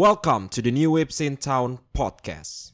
Welcome to the New Waves in Town podcast.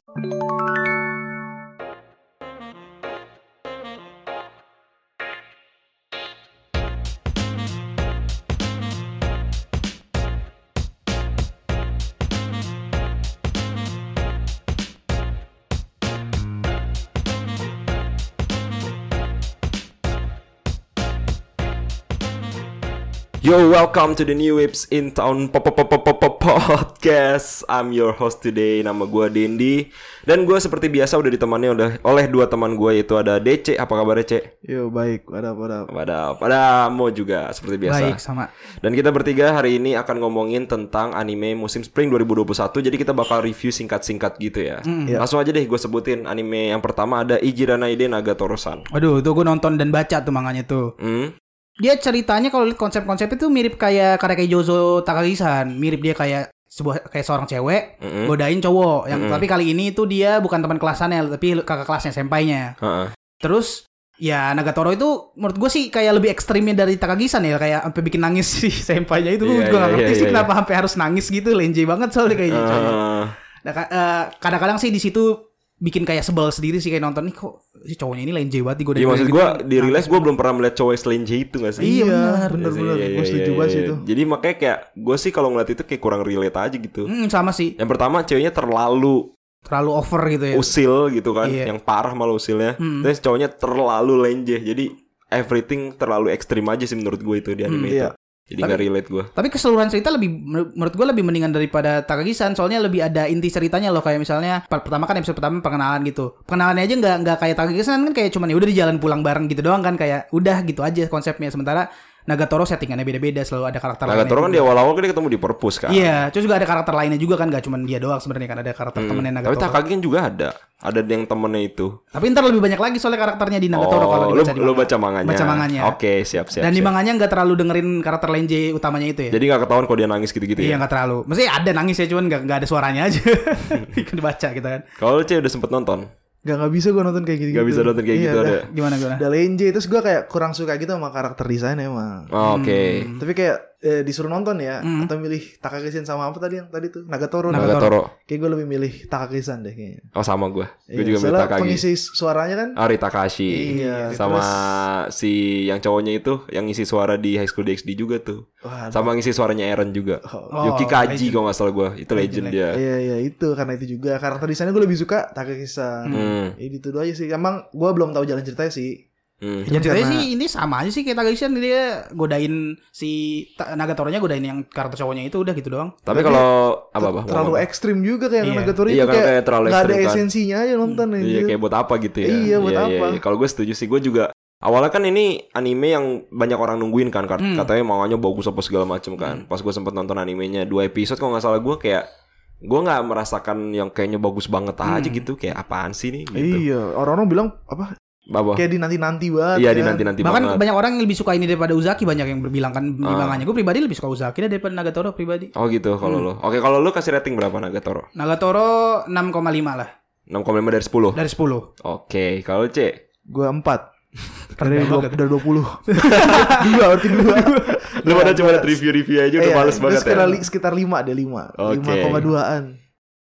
Yo, welcome to the New Waves in Town po- po- po- po- po- po- podcast. I'm your host today. Nama gue Dendi dan gue seperti biasa udah ditemani oleh oleh dua teman gue yaitu ada DC. Apa kabar DC? Yo baik, ada ada. Pada pada Mo juga seperti biasa. Baik sama. Dan kita bertiga hari ini akan ngomongin tentang anime musim spring 2021. Jadi kita bakal review singkat-singkat gitu ya. Iya. Langsung aja deh gue sebutin anime yang pertama ada Ijiranaide Nagatoro-san. Waduh, itu gue nonton dan baca tuh manganya tuh. Hmm? Dia ceritanya kalau lihat konsep-konsep itu mirip kayak Kareke Jozo Takagi-san. Mirip dia kayak sebuah kayak seorang cewek Mm-mm. godain cowok. Yang Mm-mm. tapi kali ini tuh dia bukan teman kelasannya, tapi kakak kelasnya sempainya. Heeh. Terus ya Nagatoro itu menurut gue sih kayak lebih ekstrimnya dari Takagi-san ya kayak sampai bikin nangis si sempainya itu Iya, gue gak iya, ngerti iya, sih iya. kenapa sampai harus nangis gitu lenje banget soalnya kayaknya cowoknya. Eh, Nah, eh, kadang-kadang sih di situ bikin kayak sebel sendiri sih kayak nonton nih kok si cowoknya ini lenje banget digodain Iya maksud gitu. gue di realize gue belum pernah melihat cowok selenje itu gak sih? Iya, benar. bener bener. Iya, Gue iya, setuju iya, banget sih iya. itu. Jadi makanya kayak gue sih kalau ngeliat itu kayak kurang relate aja gitu. Hmm, sama sih. Yang pertama ceweknya terlalu Terlalu over gitu ya. usil gitu kan, Iya. yang parah malah usilnya. Hmm. Terus cowoknya terlalu lenje. Jadi everything terlalu ekstrim aja sih menurut gue itu di anime Hmm, itu. iya. Jadi Tapi- nggak relate gue. Tapi keseluruhan cerita lebih menur- menurut gue lebih mendingan daripada Takagi-san soalnya lebih ada inti ceritanya loh kayak misalnya per- pertama kan episode pertama perkenalan gitu. Perkenalannya aja nggak nggak kayak Takagi-san kan kayak cuman ya udah di jalan pulang bareng gitu doang kan kayak udah gitu aja konsepnya sementara Nagatoro settingannya beda-beda selalu ada karakter Nagatoro kan di awal-awal kan dia ketemu di perpus kan. Iya, terus juga ada karakter lainnya juga kan gak cuman dia doang sebenarnya kan ada karakter Hmm. temennya Tapi Nagatoro. Takagi kan juga ada. Ada yang temennya itu. Tapi ntar lebih banyak lagi soalnya karakternya di Nagatoro kalau oh, lu, dibaca di lu manga. baca manganya. Baca manganya. Oke, siap siap. Dan di siap. manganya nggak terlalu dengerin karakter lenje utamanya itu ya. Jadi nggak ketahuan kalau dia nangis gitu-gitu Iya ya. nggak terlalu. Maksudnya ada nangis ya cuman nggak ada suaranya aja. Kan dibaca gitu kan. Kalau lu Cek udah sempet nonton? Gak nggak bisa gue nonton kayak gitu. Gak bisa nonton kayak Iya, gitu ada. Gimana gimana? Udah lenje terus gue kayak kurang suka gitu sama karakter desain emang. Oh, Oke. Tapi kayak eh, disuruh nonton ya Hmm. atau milih Takagi-san sama apa tadi yang tadi tuh Nagatoro. Nagatoro. Kayak gue lebih milih Takagi-san deh kayaknya. Oh sama gue. Gue Iya, juga milih Takagi. Pengisi suaranya kan Ari Takashi. Iya, Sama terus- si yang cowoknya itu yang ngisi suara di High School DxD juga tuh. Wah, Sama ngisi suaranya Eren juga. Oh, Yuki Kaji legend. kalau nggak salah gue. Itu legend, Legend, dia. Iya iya itu karena itu juga karakter desainnya gue lebih suka Takagi-san. Hmm. Ya itu doang aja sih. Emang gue belum tahu jalan ceritanya sih. Hmm. Ya, ceritanya Karena- sih ini sama aja sih kayak Takagi-san dia godain si Nagatoro-nya godain yang karakter cowoknya itu udah gitu doang. Tapi kalau apa apa terlalu ekstrim juga kayak Iya. Nagatoro Iya, itu kan kayak, kayak terlalu nggak ada kan. esensinya aja nonton Iya anjir. kayak buat apa gitu ya. Iya, buat apa. Kalau gue setuju sih gue juga Awalnya kan ini anime yang banyak orang nungguin kan kat- Hmm. Katanya manganya bagus apa segala macem kan Pas gue sempet nonton animenya Dua episode kalau nggak salah gue kayak Gue nggak merasakan yang kayaknya bagus banget aja Hmm. gitu Kayak apaan sih nih gitu Iya, orang-orang bilang apa? Baba. Kayak di nanti-nanti banget. Iya kan. di nanti-nanti Bahkan banget banyak orang yang lebih suka ini daripada Uzaki banyak yang berbilang kan Ah. manganya. Gue pribadi lebih suka Uzaki daripada Nagatoro pribadi. Oh gitu kalau lo Oke kalau lo kasih rating berapa Nagatoro? Nagatoro 6,5 lah 6,5 dari 10 dari 10. Oke kalau C Gua 4. Rendah Dari, dua, dari 20. dua, berarti dua. Lu pada cuma liat review-review aja udah Iya, males banget sekitar, ya li- sekitar 5 deh 5. Oke. 5,2an.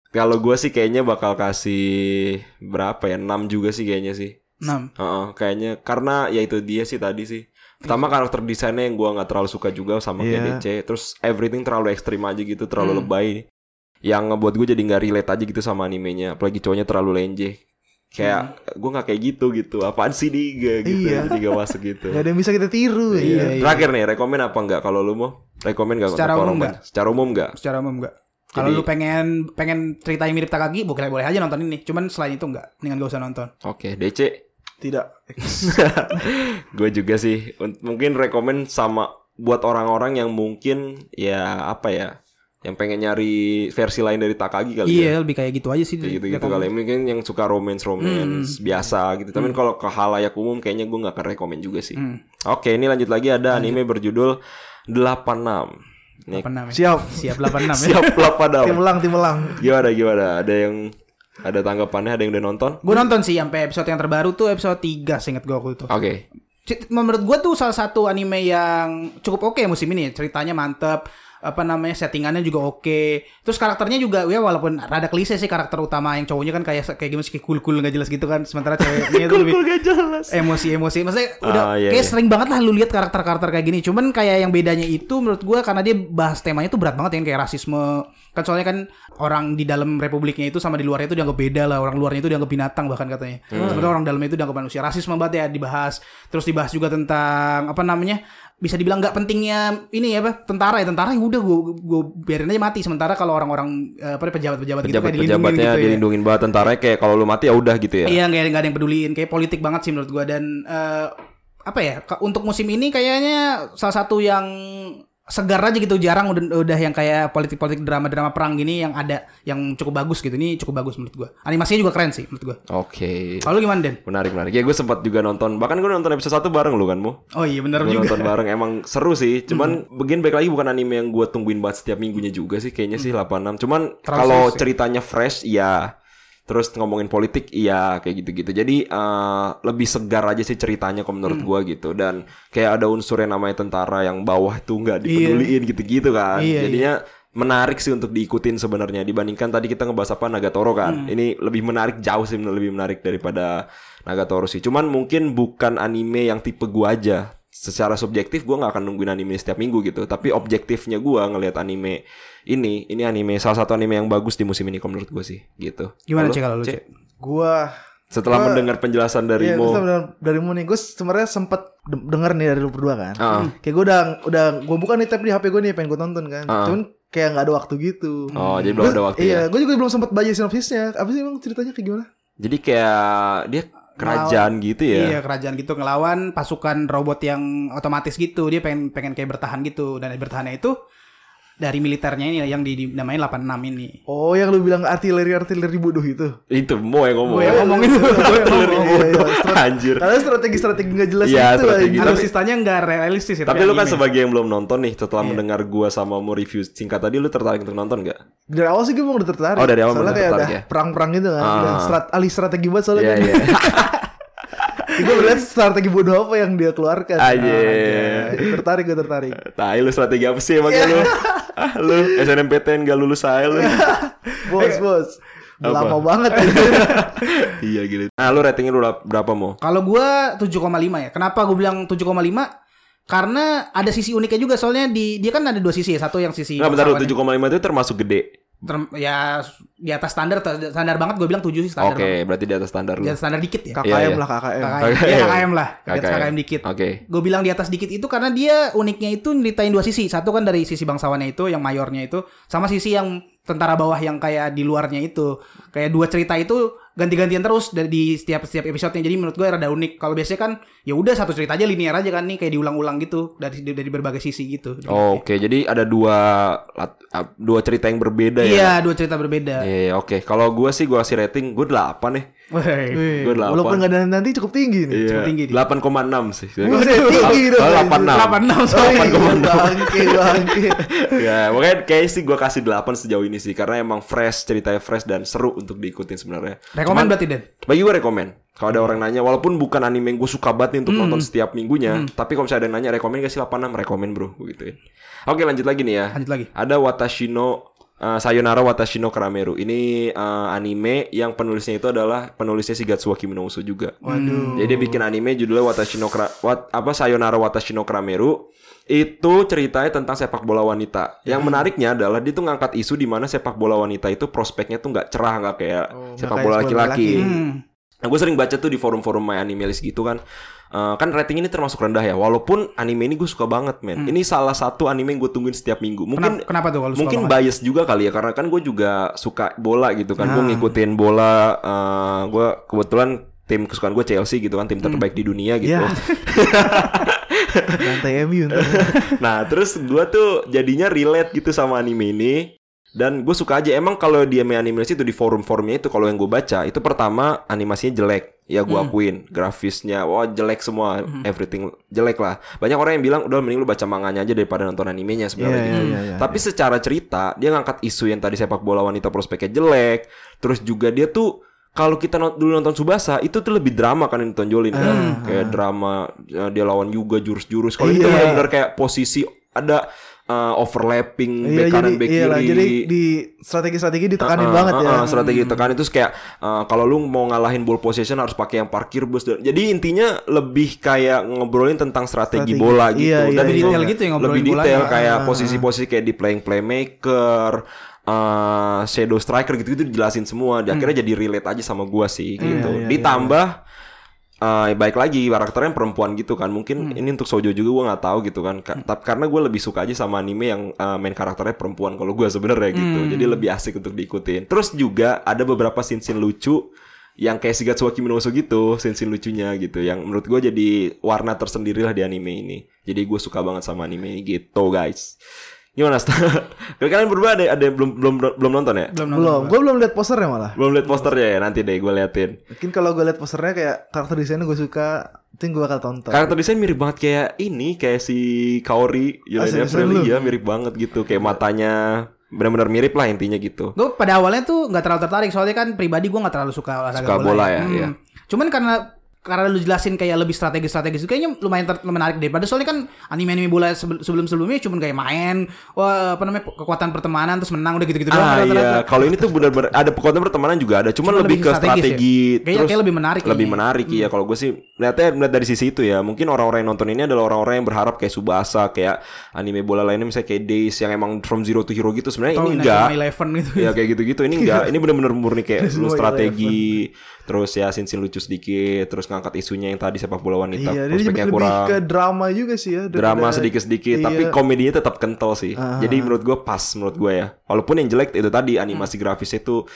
Kalau gue sih kayaknya bakal kasih Berapa ya 6 juga sih kayaknya sih 6. Heeh, kayaknya karena ya itu dia sih tadi sih. Pertama karakter desainnya yang gua nggak terlalu suka juga sama kayak Iya. DC. Terus everything terlalu ekstrim aja gitu, terlalu Hmm. lebay. Yang ngebuat gue jadi nggak relate aja gitu sama animenya. Apalagi cowoknya terlalu lenje. Kayak gua nggak kayak gitu gitu. Apaan sih dia gitu. Iya. Jadi gak masuk gitu. Gak ada yang bisa kita tiru ya. Iya, iya. Terakhir nih, rekomen apa enggak kalau lu mau? Rekomen gak? Secara umum nggak? Secara umum enggak? Secara umum enggak. Kalau lu pengen pengen cerita yang mirip Takagi, boleh boleh aja nonton ini. Cuman selain itu enggak, mendingan gak usah nonton. Oke, DC. Tidak. gue juga sih Un- mungkin rekomen sama buat orang-orang yang mungkin ya apa ya yang pengen nyari versi lain dari Takagi kali ya Iya, lebih kayak gitu aja sih. kayak gitu gitu rekomend. kali mungkin yang suka romance romance biasa gitu tapi kalau ke halayak umum kayaknya gue nggak akan rekomen juga sih Hmm. oke ini lanjut lagi ada anime berjudul 86 Nih, Apa namanya? Siap. Siap 86 ya. siap 86 Tim elang, tim elang. gimana gimana ada yang ada tanggapannya ada yang udah nonton Gue nonton sih sampai episode yang terbaru tuh episode 3 seinget gue waktu itu. oke C- Menurut gue tuh salah satu anime yang cukup oke musim ini. Ceritanya mantep. Apa namanya settingannya juga oke. Terus karakternya juga ya walaupun rada klise sih karakter utama yang cowoknya kan kayak kayak gimana sih kayak cool cool nggak jelas gitu kan sementara ceweknya itu lebih gak jelas. emosi emosi maksudnya udah Ah, iya, kayak iya. sering banget lah lu lihat karakter karakter kayak gini. Cuman kayak yang bedanya itu menurut gua karena dia bahas temanya tuh berat banget ya kayak rasisme. Kan soalnya kan orang di dalam republiknya itu sama di luarnya itu dianggap beda lah. Orang luarnya itu dianggap binatang bahkan katanya. Hmm. sementara orang dalamnya itu dianggap manusia. Rasisme banget ya dibahas. Terus dibahas juga tentang apa namanya bisa dibilang nggak pentingnya ini ya apa tentara ya tentara ya udah gue gue biarin aja mati sementara kalau orang-orang eh, apa pejabat-pejabat gitu kayak dilindungin gitu ya. dilindungin banget tentaranya kayak kalau lu mati ya udah gitu ya. Iya nggak ada nggak ada yang peduliin kayak politik banget sih menurut gua dan eh, apa ya untuk musim ini kayaknya salah satu yang segar aja gitu jarang udah udah yang kayak politik-politik drama-drama perang gini yang ada yang cukup bagus gitu ini cukup bagus menurut gua animasinya juga keren sih menurut gua Oke. kalau lu gimana Den? Menarik menarik. Ya gue sempat juga nonton. Bahkan gue nonton episode 1 bareng lu kan, Mu. Oh iya bener Gue juga nonton bareng emang seru sih. Cuman begin baik lagi bukan anime yang gue tungguin banget setiap minggunya juga sih kayaknya sih 86. Cuman kalau ya? ceritanya fresh iya. Terus ngomongin politik iya kayak gitu-gitu. Jadi eh, lebih segar aja sih ceritanya kalau menurut Hmm. gua gitu dan kayak ada unsur yang namanya tentara yang bawah tuh nggak dipeduliin gitu-gitu kan. Iya, Jadinya menarik sih untuk diikutin sebenarnya dibandingkan tadi kita ngebahas apa Nagatoro kan. Hmm. Ini lebih menarik jauh sih lebih menarik daripada Nagatoro sih. Cuman mungkin bukan anime yang tipe gua aja. Secara subjektif gua nggak akan nungguin anime setiap minggu gitu. Tapi objektifnya gua ngelihat anime ini, ini anime salah satu anime yang bagus di musim ini menurut gua sih gitu. gimana cek kalau lu Cek? Gua Setelah Gua- mendengar penjelasan dari Iya, gue Mo. dari, dari Mu nih, gue sebenarnya sempet de- denger nih dari lu berdua kan. Ah. Kayak gue udah udah gue buka nih tab di HP gue nih pengen gue tonton kan. Ah. Cuman kayak nggak ada waktu gitu. Oh, jadi belum ada waktu ya. Iya, gue juga belum sempet baca sinopsisnya. Apa sih emang ceritanya kayak gimana? Jadi kayak dia kerajaan gitu ya. Iya kerajaan gitu ngelawan pasukan robot yang otomatis gitu dia pengen pengen kayak bertahan gitu dan bertahannya itu dari militernya ini yang di, dinamain 86 ini. Oh, yang lu bilang artileri-artileri bodoh itu. Itu Mo yang ngomong. Gue yang ngomong itu. Yang ngomong. Iya, iya, strat- Anjir. Karena strategi-strategi nggak jelas Iya, gitu strategi. Alutsistanya nggak realistis ya. Tapi lu kan anime. sebagai yang belum nonton nih, setelah Iya. mendengar gua sama mau review singkat tadi, lu tertarik untuk nonton gak? Dari awal sih gue mau udah tertarik. Oh, dari awal soalnya kayak tertarik udah ya? perang-perang gitu kan. Ah. Strat alih strategi banget soalnya. Iya kan. iya. gue melihat strategi bodoh apa yang dia keluarkan. Aja. Ah, tertarik gue tertarik. Tai lu strategi apa sih emangnya lu? Ah, lu SNMPTN gak lulus saya lu. Bos, bos. Apa? Lama banget. iya gitu. Nah, lu ratingnya lu berapa mau? Kalau gua 7,5 ya. Kenapa gue bilang 7,5? Karena ada sisi uniknya juga soalnya di dia kan ada dua sisi ya. Satu yang sisi Enggak bentar lu bangsawannya. 7,5 itu termasuk gede. Term- ya di atas standar standar banget gue bilang 7 sih standar. Oke, banget. berarti di atas standar lu. Di atas standar dikit ya. KKM Iya, iya. lah KKM. KKM. Ya, KKM lah. Di atas KKM. KKM dikit. Oke. Gue bilang di atas dikit itu karena dia uniknya itu nyeritain dua sisi. Satu kan dari sisi bangsawannya itu, yang mayornya itu, sama sisi yang tentara bawah yang kayak di luarnya itu. Kayak dua cerita itu ganti-gantian terus dari di setiap setiap episodenya. Jadi menurut gue rada unik. Kalau biasanya kan ya udah satu cerita aja linear aja kan nih kayak diulang-ulang gitu dari dari berbagai sisi gitu. Oke, jadi ada dua dua cerita yang berbeda ya. Iya, dua cerita berbeda. Iya, oke. Kalau gua sih gua kasih rating gua 8 nih. Gua delapan. Walaupun nggak ada nanti cukup tinggi nih. Iya. tinggi dia. 8,6 sih. Buset, tinggi dong. Oh, anjir. 86. 86 Oh, iya, 8,6. bangke, bangke. ya, makanya kayak sih gua kasih 8 sejauh ini sih karena emang fresh, ceritanya fresh dan seru untuk diikutin sebenarnya. Rekomen berarti Den. Bagi gue rekomen. Kalau ada orang nanya, walaupun bukan anime yang gue suka banget nih untuk nonton setiap minggunya, tapi kalau misalnya ada yang nanya rekomen gak sih 86? Rekomen bro, begitu ya. Oke lanjut lagi nih ya. Lanjut lagi. Ada Watashino uh, Sayonara Watashino Karameru. Ini uh, anime yang penulisnya itu adalah penulisnya Shigatsuwa Kimi no Uso juga. Waduh. Jadi dia bikin anime judulnya Watashino Kara, wat, apa Sayonara Watashino Karameru. Itu ceritanya tentang sepak bola wanita. Yang Hmm. menariknya adalah dia tuh ngangkat isu di mana sepak bola wanita itu prospeknya tuh nggak cerah nggak kayak Oh, sepak bola laki-laki. laki. Hmm. Nah, gue sering baca tuh di forum-forum My Animalist gitu kan. Eh, kan rating ini termasuk rendah ya. Walaupun anime ini gue suka banget, men. Ini salah satu anime yang gue tungguin setiap minggu. Mungkin Kenapa, kenapa tuh kalau mungkin banget? bias juga kali ya karena kan gue juga suka bola gitu kan. Gue Nah. ngikutin bola. eh gue kebetulan tim kesukaan gue Chelsea gitu kan, tim terbaik di dunia gitu. Ya. Lantai MU nah terus gue tuh jadinya relate gitu sama anime ini dan gue suka aja emang kalau dia main animasi itu di forum-forumnya itu kalau yang gue baca itu pertama animasinya jelek. Ya gue akuin grafisnya wah jelek semua everything jelek lah. Banyak orang yang bilang udah mending lu baca manganya aja daripada nonton animenya sebenarnya Iya, gitu. iya, iya, tapi secara cerita dia ngangkat isu yang tadi sepak bola wanita prospeknya jelek terus juga dia tuh kalau kita not- dulu nonton Subasa itu tuh lebih drama kan yang ditonjolin kan. Kayak drama ya, dia lawan juga jurus-jurus. Kalau itu Iya. benar-benar kayak posisi ada uh, overlapping Iya back kanan back iya kiri. jadi di strategi-strategi ditekanin Uh, banget uh, ya. uh, strategi ditekan itu kayak uh, kalau lu mau ngalahin ball possession harus pakai yang parkir bus. Jadi intinya lebih kayak ngobrolin tentang strategi, Strategi. bola gitu. Iya, iya, Dan iya. itu Detail gitu ya ngobrolin lebih detail bolanya. kayak Ah. posisi-posisi kayak di playing playmaker, uh, shadow striker gitu-gitu dijelasin semua. Dan akhirnya jadi relate aja sama gua sih gitu. Hmm. iya, iya, Ditambah eh baik lagi karakternya perempuan gitu kan. Mungkin Hmm. ini untuk Sojo juga gua nggak tahu gitu kan. Ka- tapi karena gue lebih suka aja sama anime yang eh, main karakternya perempuan kalau gua sebenarnya gitu. Hmm. jadi lebih asik untuk diikutin. Terus juga ada beberapa scene-scene lucu yang kayak Shigatsu wa Kimi no Uso gitu scene-scene lucunya gitu yang menurut gue jadi warna tersendiri lah di anime ini. Jadi gue suka banget sama anime ini gitu guys gimana Sta? kalian berdua ada ada yang belum belum belum nonton ya Belum nonton. Belum, gue belum lihat posternya malah. belum lihat posternya ya nanti deh gue liatin Mungkin kalau gue lihat posternya kayak karakter desainnya gue suka, yang gue bakal tonton. Karakter desain mirip banget kayak ini, kayak si Kaori, Yolanda April, ya mirip banget gitu, kayak matanya benar-benar mirip lah intinya gitu. Gue pada awalnya tuh nggak terlalu tertarik soalnya kan pribadi gue nggak terlalu suka olahraga Suka bola ya, Hmm. iya. Cuman karena karena lu jelasin kayak lebih strategis-strategis itu kayaknya lumayan ter- menarik daripada soalnya kan anime-anime bola sebelum sebelumnya cuman kayak main wah apa namanya kekuatan pertemanan terus menang udah gitu-gitu doang Ah rata-rata. iya, kalau ini tuh benar-benar ada kekuatan pertemanan juga ada, cuman Cuma lebih, lebih ke ya? strategi, Kayaknya- kayak lebih menarik lebih kayaknya. menarik iya. Kalau gue sih lihatnya melihat dari sisi itu ya, mungkin orang-orang yang nonton ini adalah orang-orang yang berharap kayak Subasa, kayak anime bola lainnya misalnya kayak Days yang emang from zero to hero gitu. Sebenarnya ini enggak. Eleven gitu. ya kayak gitu-gitu ini enggak ini bener-bener murni kayak lu strategi terus ya sin-sin lucu sedikit terus ngangkat isunya yang tadi sepak bola wanita Iya, prospeknya lebih kurang ke drama juga sih ya. drama daripada- sedikit-sedikit Iya. tapi komedinya tetap kental sih Ah. jadi menurut gue pas menurut gue ya walaupun yang jelek itu tadi animasi grafisnya itu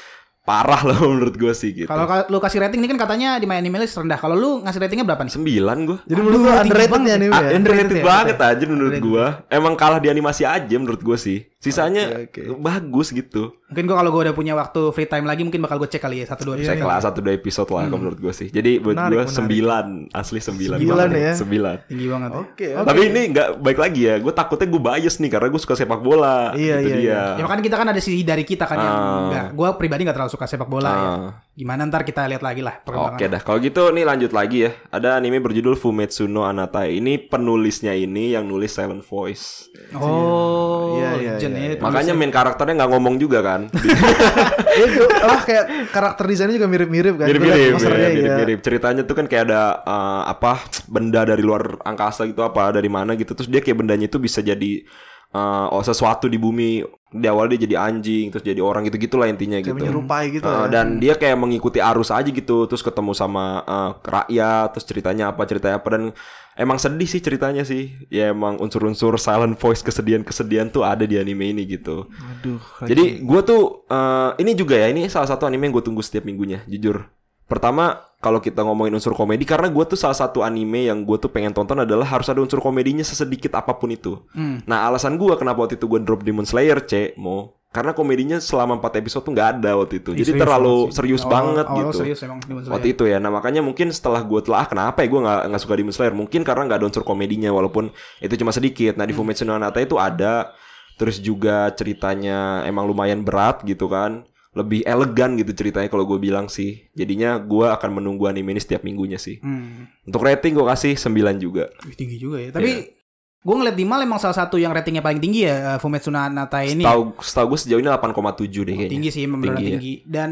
parah lah menurut gue sih gitu Kalau ka- lu kasih rating ini kan katanya di My Anime List rendah. Kalau lu ngasih ratingnya berapa nih? sembilan gue Jadi menurut gue Aduh, underrated nih anime Ah, ya. underrated ya, banget aja menurut gua. Emang kalah di animasi aja menurut gua sih. Sisanya Oke, oke. bagus gitu. Mungkin gua kalau gua udah punya waktu free time lagi mungkin bakal gue cek kali ya satu dua Saya episode. kelas satu dua episode lah kalau menurut gua sih. Jadi buat Hmm. Menarik, gua menarik. sembilan, asli sembilan. Sembilan banget. ya? Sembilan. Tinggi banget. ya. Oke. Tapi ini nggak baik lagi ya. Gue takutnya gue bias nih karena gue suka sepak bola. Iya, Itu iya, dia. Ya makanya kita kan ada sisi dari kita kan yang Ah. enggak. Gua pribadi nggak terlalu suka sepak bola ya. Ah. Gimana ntar kita lihat lagi lah perkembangan. Oke dah, kalau gitu nih lanjut lagi ya. Ada anime berjudul Fumetsu no Anatai. Ini penulisnya ini yang nulis Silent Voice. Oh, Iya, iya, legend iya, ya. Makanya main karakternya nggak ngomong juga kan. Iya, gua- ah kayak karakter desainnya juga mirip-mirip kan. Mirip-mirip ya, iya. mirip-mirip ceritanya tuh kan kayak ada eh, apa benda dari luar angkasa gitu apa dari mana gitu terus dia kayak bendanya itu bisa jadi eh, oh sesuatu di bumi di awal dia jadi anjing terus jadi orang gitu gitulah intinya Kayak gitu menyerupai gitu Eh, ya. dan dia kayak mengikuti arus aja gitu terus ketemu sama eh, rakyat terus ceritanya apa ceritanya apa dan emang sedih sih ceritanya sih ya emang unsur-unsur silent voice kesedihan-kesedihan tuh ada di anime ini gitu Aduh. jadi gue tuh eh, ini juga ya ini salah satu anime yang gue tunggu setiap minggunya jujur. Pertama kalau kita ngomongin unsur komedi karena gue tuh salah satu anime yang gue tuh pengen tonton adalah harus ada unsur komedinya sesedikit apa pun itu. Hmm. Nah alasan gue kenapa waktu itu gue drop Demon Slayer c mo karena komedinya selama 4 episode tuh nggak ada waktu itu. Ih, Jadi serius terlalu sih. serius Awal- banget awal gitu. serius emang Demon Slayer. Waktu itu ya, nah makanya mungkin setelah gue telah kenapa ya gue nggak nggak suka Demon Slayer? Mungkin karena nggak ada unsur komedinya walaupun itu cuma sedikit. Nah di Hmm. Fumetsu no Anatai itu ada, terus juga ceritanya emang lumayan berat gitu kan, lebih elegan gitu ceritanya kalau gue bilang sih. Jadinya gue akan menunggu anime ini setiap minggunya sih. Hmm. Untuk rating gue kasih 9 juga. Wih, tinggi juga ya. Tapi Iya. gue ngeliat di Mal emang salah satu yang ratingnya paling tinggi ya uh, Fumetsu no Anatai ini. Tahu setahu gue sejauh ini 8,7 deh kayaknya. tinggi sih emang beneran Tinggi ya. tinggi dan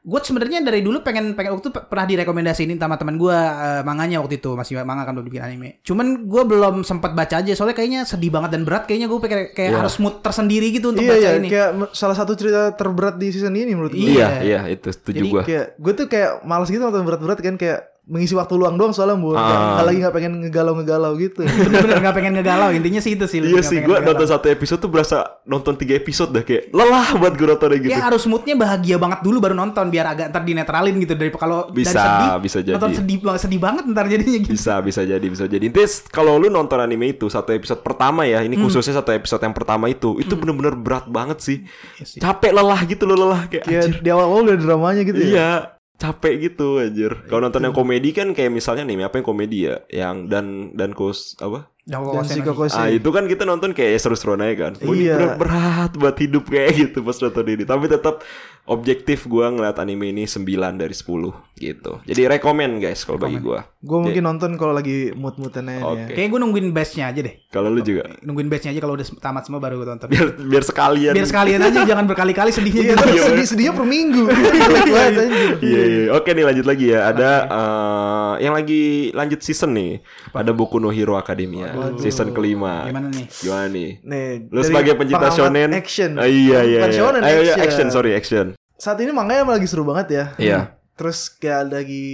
gue sebenarnya dari dulu pengen pengen waktu itu pernah direkomendasiin sama teman gue uh, manganya waktu itu masih manga kan belum bikin anime cuman gue belum sempat baca aja soalnya kayaknya sedih banget dan berat kayaknya gue kayak kayak Iya. harus mood tersendiri gitu untuk Iya baca iya ini kayak salah satu cerita terberat di season ini menurut gue. Iya. Iya, iya itu setuju Jadi gue. kayak gue tuh kayak malas gitu nonton berat-berat kan kayak mengisi waktu luang doang soalnya buat Ah. nggak lagi nggak pengen ngegalau-ngegalau gitu. bener-bener gak pengen ngegalau intinya sih itu sih Iya nggak sih, gue ngegalau. nonton satu episode tuh berasa nonton tiga episode dah kayak lelah buat gue nontonnya gitu. Ya harus moodnya bahagia banget dulu baru nonton biar agak ntar dinetralin gitu dari kalau dari Bisa, sedih bisa jadi. nonton sedih banget sedih banget ntar jadinya gitu. Bisa, bisa jadi, bisa jadi. Intinya kalau lu nonton anime itu satu episode pertama ya, Hmm. ini khususnya satu episode yang pertama itu, itu bener-bener berat banget sih. Iya sih. Capek lelah gitu loh lelah kayak anjir. di awal-awal udah dramanya gitu ya. Iya, capek gitu anjir. Kalau nonton yang komedi kan kayak misalnya nih, apa yang komedi ya? Yang dan dan kos apa? Yang Dan. Ah itu kan kita nonton kayak seru-seruan aja kan. Oh, ini Iya. berat, berat buat hidup kayak gitu pas nonton ini. Tapi tetap objektif gua ngeliat anime ini 9 dari 10 gitu. Jadi rekomen guys kalau bagi gua. Gue mungkin nonton kalau lagi mood-moodan aja nih ya. Kayaknya gue nungguin batchnya aja deh. Kalau lu juga Nungguin batchnya aja kalau udah tamat semua baru gue tonton. biar biar sekalian. Biar sekalian aja jangan berkali-kali sedihnya Iya, gitu. sedih sedihnya per minggu. Jelek banget anjir. Iya, iya. Oke nih lanjut lagi ya. Ada eh, yang lagi lanjut season nih. Ada Boku no Hero Academia season kelima. Gimana nih? Gimana nih? Nih, Lu sebagai pencinta shonen action. Ah, iya iya. Bukan iya. shonen, Ayo, iya, action. action sorry action. Saat ini manganya emang lagi seru banget ya. Iya. Terus kayak lagi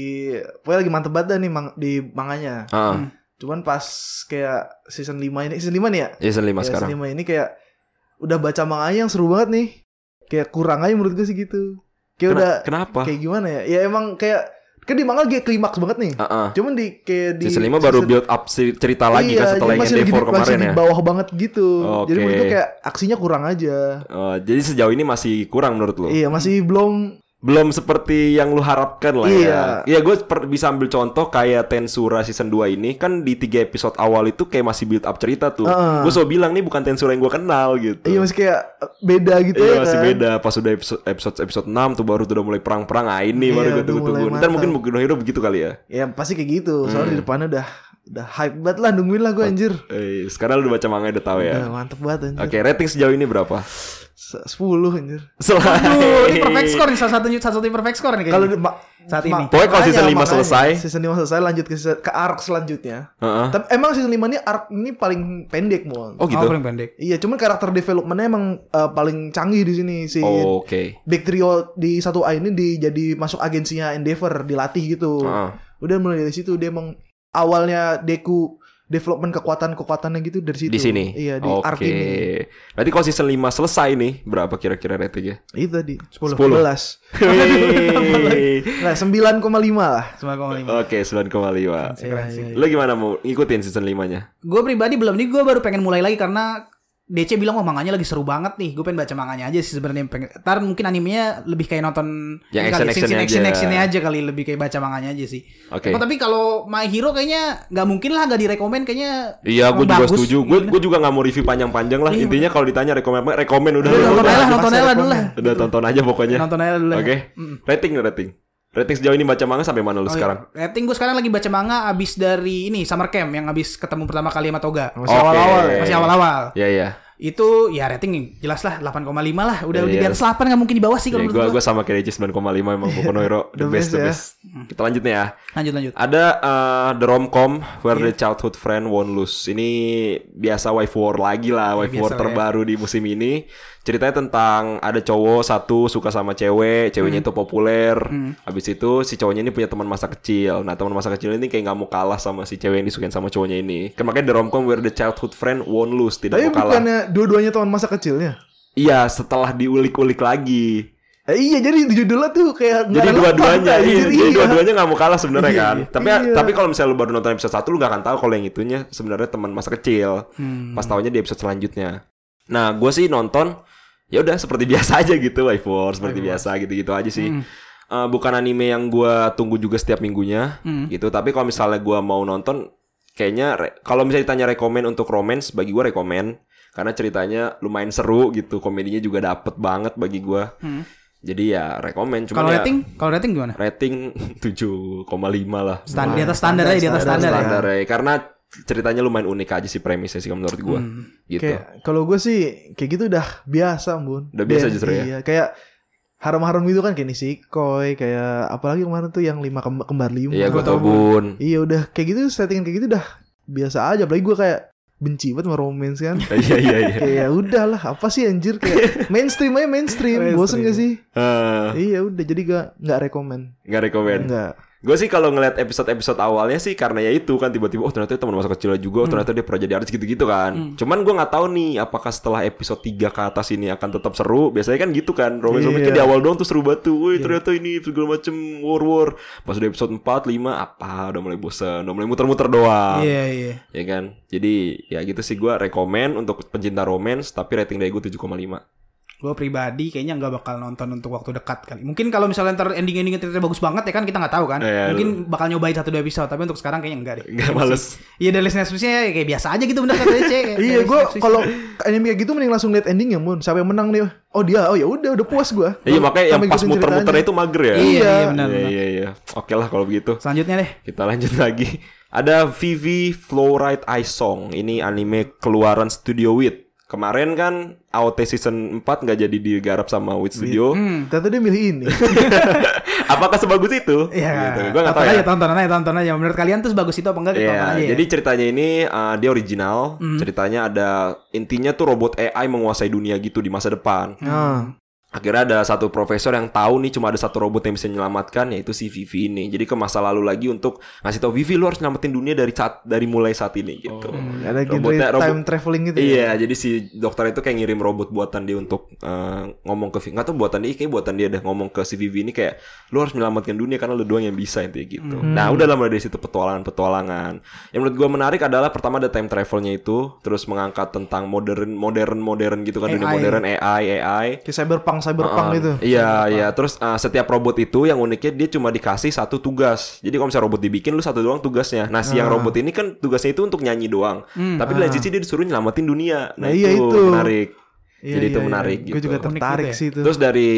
pokoknya lagi mantep banget dah nih mang, di manganya. Ah, Cuman pas kayak season 5 ini, season 5 nih ya? season 5 Ya, sekarang. Season 5 ini kayak udah baca manganya yang seru banget nih. Kayak kurang aja menurut gue sih gitu. Kayak Kena- udah Kenapa? kayak gimana ya? Ya emang kayak kan di manga kayak klimaks banget nih. Ah. Cuman di kayak di Season 5 baru season- build up si- cerita lagi iya, kan setelah jadi yang masih lagi Endeavor di, masih kemarin di ya. bawah banget gitu. Jadi Oke. menurut gue kayak aksinya kurang aja. Oh, jadi sejauh ini masih kurang menurut lo? Iya, masih belum Belum seperti yang lu harapkan lah Iya. ya. Iya, gue bisa ambil contoh kayak Tensura season 2 ini kan di tiga episode awal itu kayak masih build up cerita tuh. Heeh. Gue selalu bilang nih bukan Tensura yang gue kenal gitu. iya masih kayak beda gitu Iya ya masih kan. beda Pas udah episode, episode episode 6 tuh baru tuh udah mulai perang-perang Ah ini Iya, baru gue udah tunggu-tunggu Ntar mantap. mungkin no Hero begitu kali ya Ya pasti kayak gitu. Soalnya Hmm. di depannya udah udah hype banget lah nungguin lah gue anjir. eh, Sekarang lu udah baca manga udah tahu Udah ya mantep banget anjir. Oke rating sejauh ini berapa? Se- 10 anjir. Aduh, ini perfect Selain score nih salah satu salah satu perfect score nih Kalau kayaknya. Saat ma- ini. Pokoknya kalau season lima makanya selesai. Season 5 selesai lanjut ke se- ke arc selanjutnya. Heeh. Tapi emang season 5 ini arc ini paling pendek mon. Oh gitu? Oh, paling pendek. Iya, cuman karakter developmentnya emang eh, paling canggih di sini si Oh, Oke Big Trio di satu A ini di jadi masuk agensinya Endeavor dilatih gitu. Heeh. Udah mulai dari situ dia emang awalnya Deku development kekuatan-kekuatannya gitu dari situ. Di sini? Iya, di Oke arc ini. Berarti kalau season 5 selesai nih Berapa kira-kira ratingnya? Itu tadi 10 Sepuluh. 11. Wey. Nah, 9,5 lah. Semua koma lima. Oke 9,5 Iya, iya. Lu gimana mau ngikutin season 5 nya? Gue pribadi belum nih, gue baru pengen mulai lagi karena DC bilang wah manganya lagi seru banget nih. Gue pengen baca manganya aja sih sebenarnya. Pengen. Ntar mungkin animenya lebih kayak nonton Yang ini kali, action-actionnya scene- aja. actionnya aja kali lebih kayak baca manganya aja sih. Oke. Oh, tapi kalau My Hero kayaknya nggak mungkin lah nggak direkomend kayaknya. Iya, gue juga setuju. Gue gue juga nggak mau review panjang-panjang lah. Iya, Intinya kalau ditanya rekomen apa, rekomen udah. Udah, nonton aja lah, nonton aja lah dulu lah. Udah tonton aja pokoknya. Nonton aja dulu lah. Oke. Rating rating. Rating sejauh ini baca manga sampai mana lu Oh, iya. sekarang? Rating gue sekarang lagi baca manga abis dari ini Summer Camp yang abis ketemu pertama kali sama Toga. Masih awal-awal ya. Masih awal-awal. Iya iya. Itu ya rating jelas lah 8,5 lah. Udah udah Iya. di atas 8 nggak mungkin di bawah sih kalau gue menurut gue gue. sama kayak Regis 9,5 emang Boku no Hero the The best the best ya. best. Kita lanjut nih ya. Lanjut lanjut. Ada uh, The Romcom Where the Iya. Childhood Friend Won't Lose. Ini biasa waifu war lagi lah, waifu biasa war ya. terbaru di musim ini. Ceritanya tentang ada cowok satu suka sama cewek, ceweknya Hmm. itu populer. Habis itu si cowoknya ini punya teman masa kecil. Nah, teman masa kecil ini kayak nggak mau kalah sama si cewek yang disukain sama cowoknya ini. Kan makanya The Romcom Where the Childhood Friend Won't Lose, tidak Tapi mau kalah. bukannya dua-duanya teman masa kecilnya? Iya, setelah diulik-ulik lagi. Eh, iya, jadi judulnya tuh kayak nggak Jadi dua-duanya, iya, jadi iya. dua-duanya nggak mau kalah sebenarnya Iya, kan. iya. Tapi Iya. tapi kalau misalnya lu baru nonton episode 1 lu gak akan tahu kalau yang itunya sebenarnya teman masa kecil. Hmm. Pas taunya di episode selanjutnya. Nah, gue sih nonton ya udah seperti biasa aja gitu, War, seperti biasa gitu-gitu aja sih. Hmm. Eh, bukan anime yang gue tunggu juga setiap minggunya Hmm. gitu. Tapi kalau misalnya gue mau nonton, kayaknya kalau misalnya ditanya rekomen untuk romance, bagi gue rekomen karena ceritanya lumayan seru gitu, komedinya juga dapet banget bagi gue. Hmm. Jadi ya rekomen. Cuman Kalau ya, rating, kalau rating gimana? rating 7,5 lah. Stand, di atas standar aja, di atas Standar, standar, ya. Standar ya. Karena ceritanya lumayan unik aja sih premisnya sih menurut gua. Hmm. Gitu. Kayak kalau gue sih kayak gitu udah biasa, Bun. Udah biasa justru ya? Iya, kayak haram-haram gitu kan kayak Nisikoi, kayak apalagi kemarin tuh yang lima kembar, kembar lima. Iya, gua Gua tahu, Bun. Iya udah kayak gitu settingan kayak gitu udah biasa aja. Apalagi gue kayak benci banget sama romance kan. Iya iya iya. kayak ya udahlah apa sih anjir kayak mainstream aja mainstream. Bosen gak sih? Eh, Iya udah jadi gak nggak rekomen. Nggak rekomen. Enggak. Gue sih kalau ngeliat episode-episode awalnya sih karena ya itu kan tiba-tiba oh ternyata teman masa kecilnya juga, oh ternyata dia pernah jadi artis gitu-gitu kan. Cuman gue nggak tahu nih apakah setelah episode 3 ke atas ini akan tetap seru. Biasanya kan gitu kan. Romance Iya. di awal doang tuh seru banget tuh. Woi, ternyata ini segala macem war war. Pas udah episode 4, 5 apa udah mulai bosan, udah mulai muter-muter doang. Iya, iya. ya kan jadi ya gitu sih gue rekomen untuk pencinta romance tapi rating dari gue 7,5 Gue pribadi kayaknya nggak bakal nonton untuk waktu dekat kali. Mungkin kalau misalnya ntar ending-endingnya ternyata bagus banget ya kan kita nggak tahu kan. Iya, Mungkin bakal nyobain satu dua episode tapi untuk sekarang kayaknya enggak deh. Nggak Iya, males. Iya dari Netflixnya ya kayak biasa aja gitu bener kata Ece. Kayak Iya, gue kalau anime kayak gitu mending langsung lihat endingnya mun. Siapa yang menang nih? Oh dia, oh ya udah, udah puas gue. Iya makanya yang pas muter-muter itu mager ya. Iya, iya Iya. benar. Iya iya iya. Oke lah kalau begitu. Selanjutnya deh. Kita lanjut lagi. Ada Vivi Flowride Ice Song. Ini anime keluaran Studio Wit. Kemarin kan AOT season 4 nggak jadi digarap sama Wit Studio. Hmm. Ternyata dia milih ini. Apakah sebagus itu? Iya. Gitu. Gue nggak tahu tonton ya. aja, tonton aja, tonton aja. Menurut kalian tuh sebagus itu apa enggak? Iya, tonton aja. ya. jadi ceritanya ini uh, dia original. Ceritanya ada intinya tuh robot AI menguasai dunia gitu di masa depan. Nah, Akhirnya ada satu profesor yang tahu nih cuma ada satu robot yang bisa menyelamatkan yaitu si Vivi ini. Jadi ke masa lalu lagi untuk ngasih tahu Vivi lu harus nyelamatin dunia dari saat dari mulai saat ini gitu. ada genre Robotnya- robot- time traveling gitu. ya. Iya, jadi si dokter itu kayak ngirim robot buatan dia untuk eh, ngomong ke Vivi. Nggak tahu buatan dia, kayak buatan dia deh ngomong ke si Vivi ini kayak lu harus menyelamatkan dunia karena lu doang yang bisa intinya gitu. Nah, udah lah mulai dari situ petualangan-petualangan. Yang menurut gua menarik adalah pertama ada time travelnya itu, terus mengangkat tentang modern modern modern gitu kan dunia AI. modern AI AI. Kayak cyberpunk, cyberpunk Uh, gitu. Iya, iya. Terus uh, setiap robot itu yang uniknya dia cuma dikasih satu tugas. Jadi kalau misalnya robot dibikin lu satu doang tugasnya. Nah, si yang robot ini kan tugasnya itu untuk nyanyi doang. Tapi di lain sisi dia disuruh nyelamatin dunia. Nah, Nah, iya itu, itu. menarik. Iya, Jadi itu iya, iya. menarik Gue gitu. juga Unik tertarik gitu ya. sih itu. Terus dari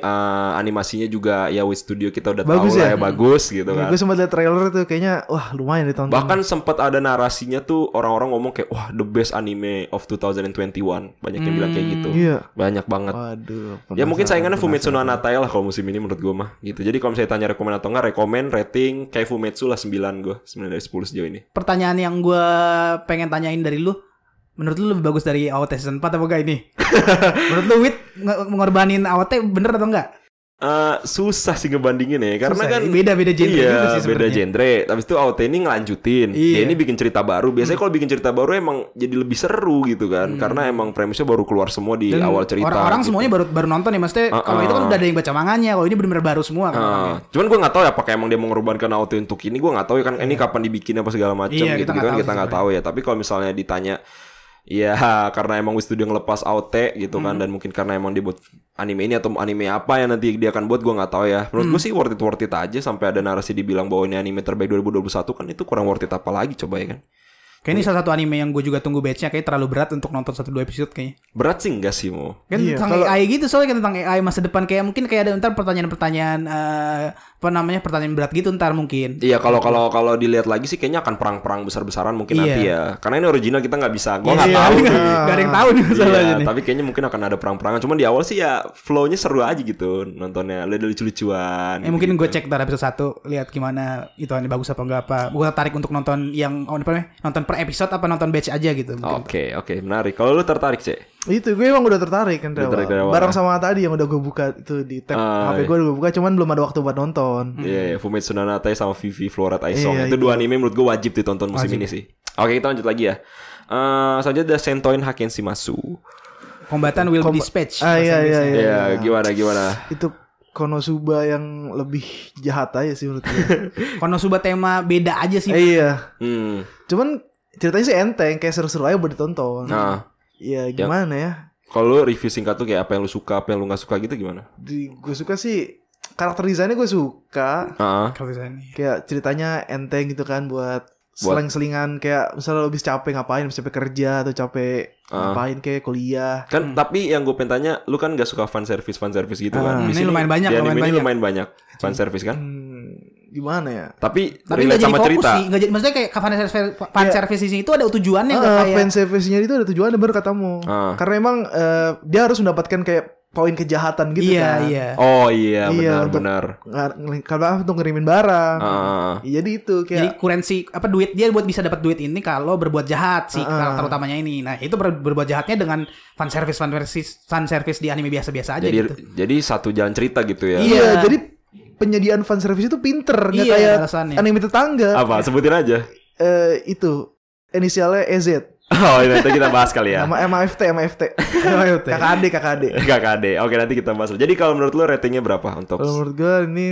uh, animasinya juga ya Wit Studio kita udah Bagus tahu lah ya? ya bagus gitu kan. gue sempat lihat trailer tuh kayaknya wah lumayan ditonton. Bahkan sempat ada narasinya tuh orang-orang ngomong kayak wah the best anime of 2021. Banyak yang bilang kayak gitu. Iya. Banyak banget. Waduh. Ya mungkin saingannya Fumetsu no. Hanatai lah kalau musim ini menurut gue mah gitu. Jadi kalau misalnya tanya rekomen atau enggak, rekomen rating kayak Fumetsu lah 9 gue. 9 dari 10 sejauh ini. Pertanyaan yang gue pengen tanyain dari lu, menurut lu lebih bagus dari AOT season 4 apa enggak ini? menurut lu Wit mengorbanin AOT bener atau enggak? Eh susah sih ngebandingin ya karena Susah kan ya. Beda-beda genre iya, juga sih beda genre. Habis itu AOT ini ngelanjutin. Iya. Dia ini bikin cerita baru. Biasanya kalau bikin cerita baru emang jadi lebih seru gitu kan. Karena emang premisnya baru keluar semua di Dan awal cerita. Orang-orang gitu. semuanya baru baru nonton ya maksudnya Uh-uh. kalau itu kan udah ada yang baca manganya, kalau ini benar-benar baru semua kan. Ah, orangnya. cuman gue nggak tahu ya apakah emang dia mengorbankan auto untuk ini gue nggak tahu ya kan ini kapan dibikin apa segala macam Iya, gitu, gitu kan kita nggak tahu ya tapi kalau misalnya ditanya ya karena emang Wis Studio ngelepas AOT gitu kan dan mungkin karena emang dia buat anime ini atau anime apa yang nanti dia akan buat gue nggak tahu ya. Menurut gue sih worth it worth it aja sampai ada narasi dibilang bahwa ini anime terbaik 2021 kan itu kurang worth it apa lagi coba ya kan? Kayak ini salah satu anime yang gue juga tunggu batch-nya kayak terlalu berat untuk nonton satu dua episode kayaknya. berat sih enggak sih mau Kan Iya, tentang kalau- AI gitu soalnya kan tentang AI masa depan kayak mungkin kayak ada ntar pertanyaan-pertanyaan eh, apa namanya pertanyaan berat gitu ntar mungkin. Iya kalau kalau kalau dilihat lagi sih kayaknya akan perang-perang besar-besaran mungkin Iya. nanti ya. Karena ini original kita nggak bisa. Gua Iya, nggak iya, tahu. nih. nggak ada yang tahu nih masalahnya Iya, nih. tapi kayaknya mungkin akan ada perang-perangan. Cuman di awal sih ya flow-nya seru aja gitu nontonnya. Ada lucu-lucuan. Ya mungkin gue cek ntar episode satu lihat gimana itu anime bagus apa enggak apa. Gue tertarik untuk nonton yang apa namanya? Nonton per episode apa nonton batch aja gitu. Oke, oke, menarik. Kalau lu tertarik, Cek? Itu gue emang udah tertarik kan dari awal. awal. Bareng sama tadi yang udah gue buka itu di tab Ah, HP iya. gue udah gue buka cuman belum ada waktu buat nonton. Iya, iya, Fumetsu no Hanatai sama Vivi Florat Aisong. Iya, itu dua anime menurut gue wajib ditonton musim Wajib. ini sih. Oke, kita lanjut lagi ya. Eh, selanjutnya ada Sentoin Hakenshimasu. Kombatan will Kom- dispatch. Ah, iya, iya, Inggrisnya. Iya, gimana gimana? Itu Konosuba yang lebih jahat aja sih menurut gue. Konosuba tema beda aja sih. Eh, iya. Hmm. Cuman ceritanya sih enteng kayak seru-seru aja buat ditonton. Nah, Iya gimana ya? kalau lu review singkat tuh kayak apa yang lu suka, apa yang lu nggak suka gitu gimana? Di, gue suka sih karakter desainnya gue suka. Kalau misalnya. Kayak ceritanya enteng gitu kan buat seling-selingan kayak misalnya lo habis capek ngapain, habis capek kerja atau capek Ah. ngapain kayak kuliah. Kan tapi yang gue pengen tanya, lu kan gak suka fan service fan service gitu kan? Ah, Di ini sini lumayan banyak, di lumayan banyak. lumayan banyak fan service kan? Hmm, gimana ya? Tapi, Tapi nggak jadi sama fokus cerita. sih. Nggak jadi, maksudnya kayak fan service, fan Iya. service di sini itu ada tujuannya nggak Ah, kayak. fan service-nya itu ada tujuannya baru katamu. Ah. Karena emang eh, dia harus mendapatkan kayak poin kejahatan gitu iya kan. iya. Oh iya, Iya, benar untuk- benar. Kalau untuk ngirimin barang. Ya, jadi itu Jadi kayak kurensi apa duit dia buat bisa dapat duit ini kalau berbuat jahat si Ah. karakter utamanya ini. Nah, itu ber- berbuat jahatnya dengan fan service fan service fan service di anime biasa-biasa aja Jadi gitu. jadi satu jalan cerita gitu ya. Iya. Iya, jadi penyediaan fan service itu pinter, nggak Iya, kayak alasannya. anime tetangga. Apa? Sebutin aja. Eh itu inisialnya EZ. Oh, ini nanti kita bahas kali ya. Nama MAFT, MAFT. KKD, KKD. KKD. Oke, nanti kita bahas. Jadi kalau menurut lu ratingnya berapa untuk Kalau menurut gue ini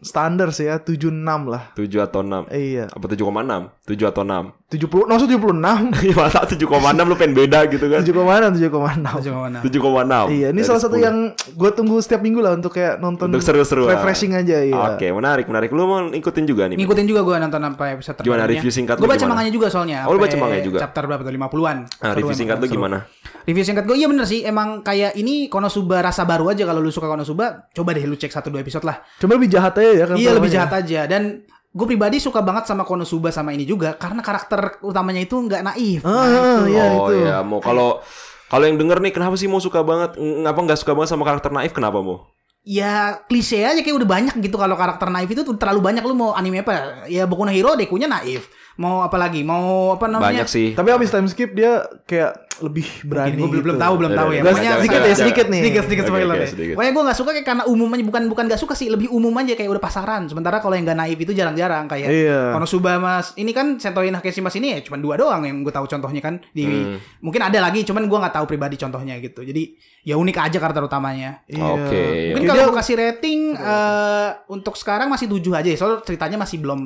standar sih ya 76 lah. 7 atau 6? Iya. Apa 7,6? 7 atau 6? 70 maksud 76. Iya masa 7,6 lu pengen beda gitu kan? 7,6 7,6. Coba mana? 7,6. Iya, ini dari salah satu 10. yang gue tunggu setiap minggu lah untuk kayak nonton Untuk seru-seruan. refreshing aja ya. Oke, menarik, menarik. Lu mau ngikutin juga nih? Ngikutin juga gue nonton sampai episode Gimana, terbarunya. review singkat lu Gue baca gimana? manganya juga soalnya. Oh, lu baca manganya juga? Chapter berapa tuh? 50-an. Nah, Seru review singkat lu seru. gimana? Review singkat gue iya bener sih emang kayak ini Konosuba rasa baru aja kalau lu suka Konosuba coba deh lu cek satu dua episode lah Cuma lebih jahat aja ya kan. iya lebih jahat aja dan gue pribadi suka banget sama Konosuba sama ini juga karena karakter utamanya itu nggak naif Ah, Nah, ah, itu. iya oh itu. ya, mau kalau kalau yang denger nih kenapa sih mau suka banget? Ngapa nggak suka banget sama karakter naif? Kenapa mau? ya klise aja kayak udah banyak gitu kalau karakter naif itu terlalu banyak lu mau anime apa ya Boku no Hero dekunya naif mau apa lagi mau apa namanya Banyak sih. Tapi abis time skip dia kayak lebih berani. gue belum gitu. belum tahu belum tahu ya Udah, pokoknya jangan, sedikit ya, sedikit nih. sedikit sedikit spoiler ya. Pokoknya gue nggak suka kayak karena umum aja bukan bukan nggak suka sih lebih umum aja kayak udah pasaran. Sementara kalau yang nggak naif itu jarang-jarang kayak Iya. Konosuba mas ini kan Sentoin Hakeshi mas ini ya cuma dua doang yang gue tahu contohnya kan di Hmm. mungkin ada lagi cuman gue nggak tahu pribadi contohnya gitu. Jadi ya unik aja karakter utamanya. Iya. Oke. Mungkin Jadi kalau gue kasih rating eh, untuk sekarang masih 7 aja ya. Soalnya ceritanya masih belum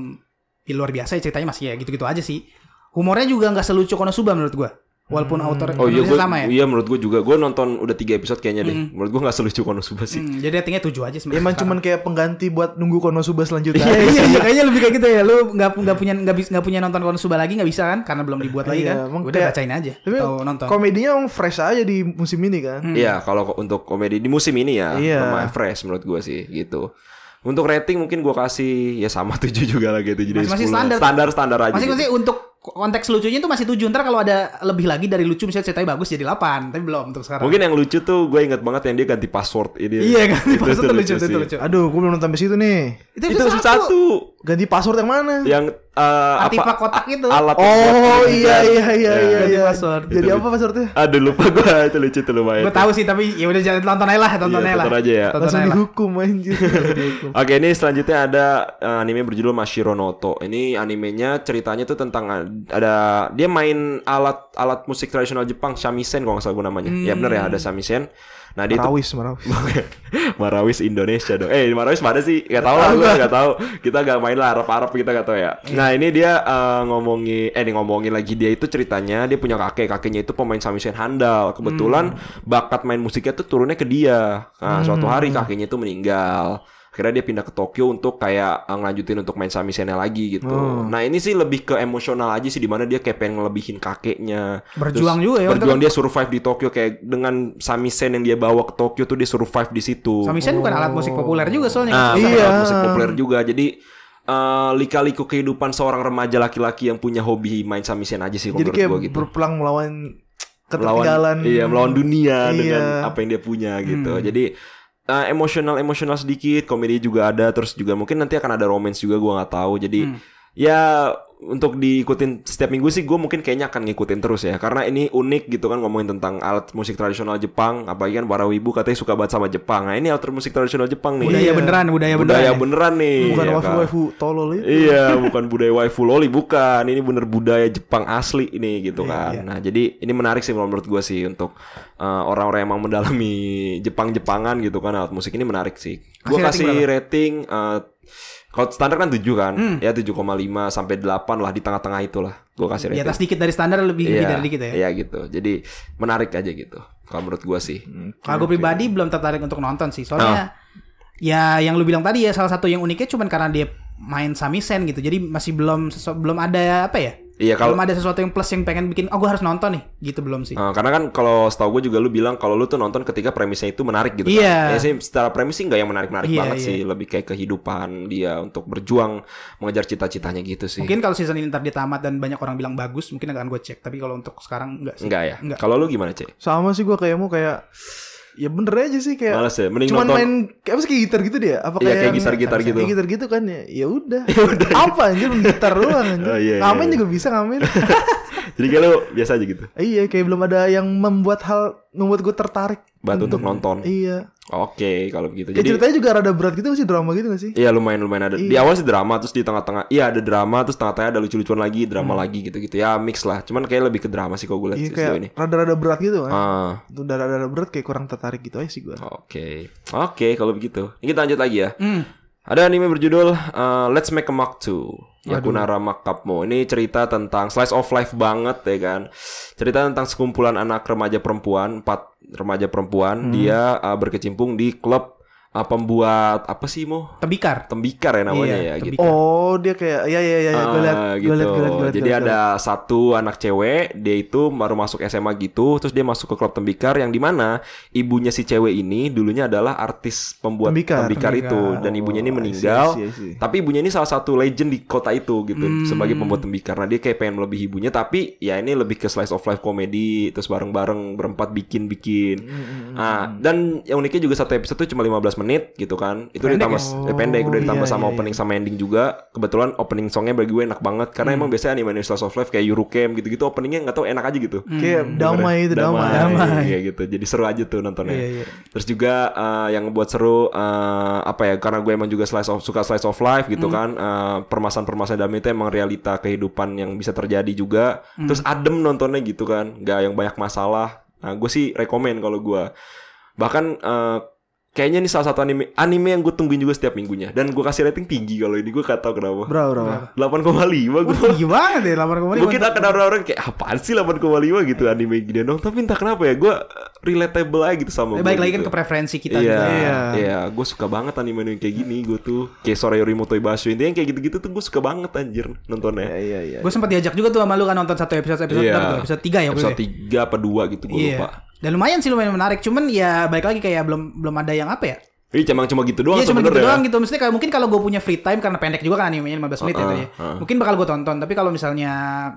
ya, luar biasa ya ceritanya masih ya gitu-gitu aja sih. Humornya juga nggak selucu Konosuba menurut gue. Walaupun author Oh iya gue sama ya. iya menurut gue juga gue nonton udah tiga episode kayaknya deh. Menurut gue nggak selucu Konosuba sih. Hmm, jadi ratingnya 7 aja sebenarnya. Emang cuman kayak pengganti buat nunggu Konosuba selanjutnya. Iya, iya, iya, kayaknya lebih kayak gitu ya. Lu nggak nggak punya nggak bisa nggak punya nonton Konosuba lagi nggak bisa kan? Karena belum dibuat lagi Iya, kan. emang Udah kayak- bacain aja Tapi atau nonton. komedinya emang fresh aja di musim ini kan. Iya kalau untuk komedi di musim ini ya Iya. lumayan fresh menurut gue sih gitu. Untuk rating mungkin gue kasih ya sama 7 juga lah gitu jadi Masih- masih 10 standar. standar standar aja. Masih gitu. masih untuk konteks lucunya itu masih 7 Ntar kalau ada lebih lagi dari lucu misalnya ceritanya bagus jadi 8 Tapi belum untuk sekarang Mungkin yang lucu tuh gue inget banget yang dia ganti password ini. Iya kan Itu Maksudnya tuh lucu, itu sih. lucu Aduh, gue belum nonton sampai situ nih. Itu, Itu satu. satu Ganti password yang mana? Yang Artefak apa kotak itu alat Oh iya iya kan. iya Ya. iya Ganti iya. password. Jadi Itu apa passwordnya? Aduh lupa gue itu lucu tuh lumayan. Gue tahu sih tapi ya udah jangan tonton aja lah Tonton Iya, aja lah tonton aja ya. Tonton Langsung dihukum anjir. Oke ini selanjutnya ada eh, anime berjudul Mashiro Noto. Ini animenya ceritanya tuh tentang ada dia main alat alat musik tradisional Jepang shamisen kalau nggak salah gue namanya. Ya bener ya ada shamisen. Nah dia itu Marawis, marawis. Marawis Indonesia dong. Eh Marawis mana sih? Gak tau lah gue gak tau. Kita gak main lah Arab-Arab kita gak tau ya. Nah ini dia eh, ngomongin eh nih ngomongin lagi dia itu ceritanya dia punya kakek kakeknya itu pemain shamisen handal. Kebetulan bakat main musiknya tuh turunnya ke dia. Nah suatu hari kakeknya itu meninggal. Akhirnya dia pindah ke Tokyo untuk kayak eh, ngelanjutin untuk main samisennya lagi gitu. Nah ini sih lebih ke emosional aja sih di mana dia kayak pengen ngelebihin kakeknya. Berjuang Terus juga ya, Berjuang dia survive di Tokyo kayak dengan samisen yang dia bawa ke Tokyo tuh dia survive di situ. Samisen bukan alat musik populer juga soalnya Nah, Iya. iya. musik populer juga. Jadi eh, lika-liku kehidupan seorang remaja laki-laki yang punya hobi main samisen aja sih Jadi kayak gua gitu. berpelang melawan Melawan, ketertinggalan. iya, melawan dunia Iya. dengan apa yang dia punya gitu. Jadi eh, emosional emosional sedikit, komedi juga ada, terus juga mungkin nanti akan ada romance juga gua nggak tahu. Jadi ya untuk diikutin setiap minggu sih gue mungkin kayaknya akan ngikutin terus ya karena ini unik gitu kan ngomongin tentang alat musik tradisional Jepang apalagi kan para wibu katanya suka banget sama Jepang nah ini alat musik tradisional Jepang nih Budaya Iya. beneran Budaya beneran budaya ya. beneran nih Bukan ya kan? waifu-waifu tolol itu. Iya, bukan budaya waifu loli, bukan. Ini bener budaya Jepang asli ini gitu Iya, kan. Nah, jadi ini menarik sih menurut gue sih untuk uh, orang-orang yang emang mendalami Jepang-Jepangan gitu kan alat musik ini menarik sih. Gue Kasih rating kasih rating, uh, kalau standar kan 7 kan, Hmm. ya 7,5 sampai 8 lah di tengah-tengah itulah. Gue kasih Di rating. atas dikit dari standar lebih lebih Iya, dari dikit ya Iya gitu. Jadi menarik aja gitu. Kalau menurut gue sih. Kalau gue pribadi belum tertarik untuk nonton sih, soalnya Ah. ya yang lu bilang tadi ya salah satu yang uniknya cuman karena dia main samisen gitu, jadi masih belum belum ada apa ya? Iya kalau belum ada sesuatu yang plus yang pengen bikin, oh gue harus nonton nih, gitu belum sih. Uh, karena kan kalau setahu gue juga lu bilang kalau lu tuh nonton ketika premisnya itu menarik gitu Iya. kan. Ya sih secara premis sih nggak yang menarik-menarik Iya, banget iya. sih, lebih kayak kehidupan dia untuk berjuang mengejar cita-citanya gitu sih. Mungkin kalau season ini ntar dia tamat dan banyak orang bilang bagus, mungkin akan gue cek. Tapi kalau untuk sekarang enggak sih. Enggak ya? Enggak. Kalau lu gimana, Cek? Sama sih gue kayak mau kayak ya bener aja sih kayak Males ya? Mending cuman nonton main kayak apa sih kayak gitar gitu dia apa Iya, kayak kayak gitar-gitar gitu. kayak gitar gitu kan ya ya udah apa anjir gitar doang anjir Oh, iya, iya, ngamen iya. juga bisa ngamen Jadi kayak lu biasa aja gitu. iya kayak belum ada yang membuat hal membuat gue tertarik Buat untuk nonton. iya Oke, kalau begitu. kayak Jadi ceritanya juga rada berat gitu sih drama gitu gak sih Iya lumayan lumayan ada. Di Iya. awal sih drama terus di tengah-tengah iya ada drama terus tengah-tengah ada lucu-lucuan lagi, drama lagi gitu-gitu. Ya mix lah. Cuman kayak lebih ke drama sih kalau gue lihat Hmm. iya sih kayak ini. rada-rada berat gitu kan Ah, itu rada-rada berat kayak kurang tertarik gitu aja sih gue oke. Oke, kalau begitu. Ini kita lanjut lagi ya. Hmm. Ada anime berjudul uh, Let's Make a Mark 2 Yakunara Makapmo Ini cerita tentang slice of life banget ya kan? Cerita tentang sekumpulan anak remaja perempuan Empat remaja perempuan. Dia uh, berkecimpung di klub uh, pembuat Apa sih Mo? Tembikar. Tembikar ya namanya Iya, ya gitu tembikar. Oh, dia kayak ya ya ya, ya. gue liat, Ah, gue liat, gue liat, gue liat, Jadi gue liat. ada satu anak cewek, dia itu baru masuk SMA gitu, terus dia masuk ke klub tembikar yang di mana ibunya si cewek ini dulunya adalah artis pembuat Tembikar. tembikar, itu, dan ibunya ini Oh, I see, meninggal. I see, I see. Tapi ibunya ini salah satu legend di kota itu gitu, Hmm. sebagai pembuat tembikar. Nah dia kayak pengen melebihi ibunya, tapi ya ini lebih ke slice of life komedi, terus bareng-bareng berempat bikin-bikin. Hmm, Ah, dan yang uniknya juga satu episode tuh cuma 15 menit gitu kan. Itu Pendek ditambah ya? eh, pendek udah Oh, ditambah iya, sama iya, opening sama ending juga. Kebetulan opening songnya bagi gue enak banget karena emang biasanya anime slice of life kayak Eurocamp gitu-gitu openingnya nggak tahu enak aja gitu. Kayak damai itu damai. Damai. Iya gitu. Jadi seru aja tuh nontonnya. Iya, iya. Terus juga eh, yang ngebuat seru eh, apa ya? Karena gue emang juga slice of suka slice of life gitu kan. Eh, permasalahan-permasalahan dalam itu emang realita kehidupan yang bisa terjadi juga. Terus adem nontonnya gitu kan. Gak yang banyak masalah. Nah, gue sih rekomen kalau gue. Bahkan eh, kayaknya ini salah satu anime anime yang gue tungguin juga setiap minggunya. Dan gue kasih rating tinggi kalau ini gue gak tau kenapa. Berapa berapa? 8,5 gue. Tinggi banget ya 8,5. Mungkin akan ada orang kayak apaan sih 8,5 gitu anime gini dong. Tapi entah kenapa ya gue relatable aja gitu sama Ya, gua baik lagi kan gitu. ke preferensi kita Iya, juga. iya, Iya. gue suka banget anime yang kayak gini gue tuh kayak Sore Yorimoto Ibashu intinya yang kayak gitu-gitu tuh gue suka banget anjir nontonnya. Iya iya iya. Gue sempat diajak juga tuh sama lu kan nonton satu episode episode Iya. berapa episode 3 ya Episode ya? tiga apa dua gitu gue Iya. lupa. Dan lumayan sih lumayan menarik. Cuman ya balik lagi kayak belum belum ada yang apa ya? Ini emang cuma gitu doang Iya cuma gitu sebenarnya. doang gitu. Maksudnya kayak mungkin kalau gue punya free time karena pendek juga kan animenya 15 menit ya Uh-uh, tadi. ya. uh. Mungkin bakal gue tonton. Tapi kalau misalnya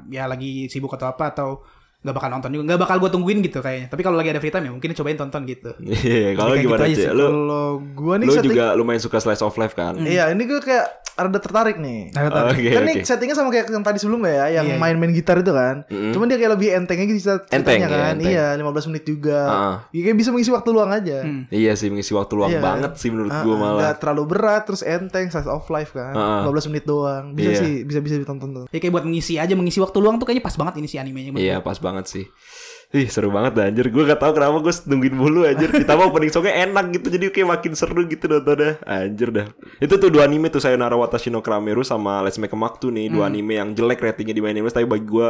ya lagi sibuk atau apa atau nggak bakal nonton juga. Nggak bakal gue tungguin gitu kayaknya. Tapi kalau lagi ada free time ya mungkin cobain tonton gitu. Iya, kalau Kayak gimana gitu sih? sih. Lu Kalau gua nih lu setting juga lumayan suka slice of life kan? Iya, ini gue kayak rada tertarik nih. Tonton. Oke, kan oke. nih settingnya sama kayak yang tadi sebelumnya ya, yang Iya, iya. main-main gitar itu kan. Mm-mm. Cuman dia kayak lebih enteng aja cerita Enteng, ceritanya iya, kan. enteng. Iya, 15 menit juga. Ah. Ya, kayak bisa mengisi waktu luang aja. Hmm. Iya sih mengisi waktu luang Iya. banget sih menurut Ah, gue ah, malah. nggak terlalu berat terus enteng size of life kan. Ah. 15 menit doang. Bisa Iya. sih, bisa bisa ditonton tuh. Ya kayak buat mengisi aja mengisi waktu luang tuh kayaknya pas banget ini si animenya. Iya gue. pas banget sih. Ih seru banget dah anjir. Gue gak tau kenapa gue nungguin mulu anjir. Ditambah opening songnya enak gitu Jadi kayak makin seru gitu nontonnya. Anjir dah. Itu tuh dua anime tuh Sayonara Watashi no Krameru Sama Let's Make a Mark tuh nih Dua anime yang jelek ratingnya di anime Tapi bagi gue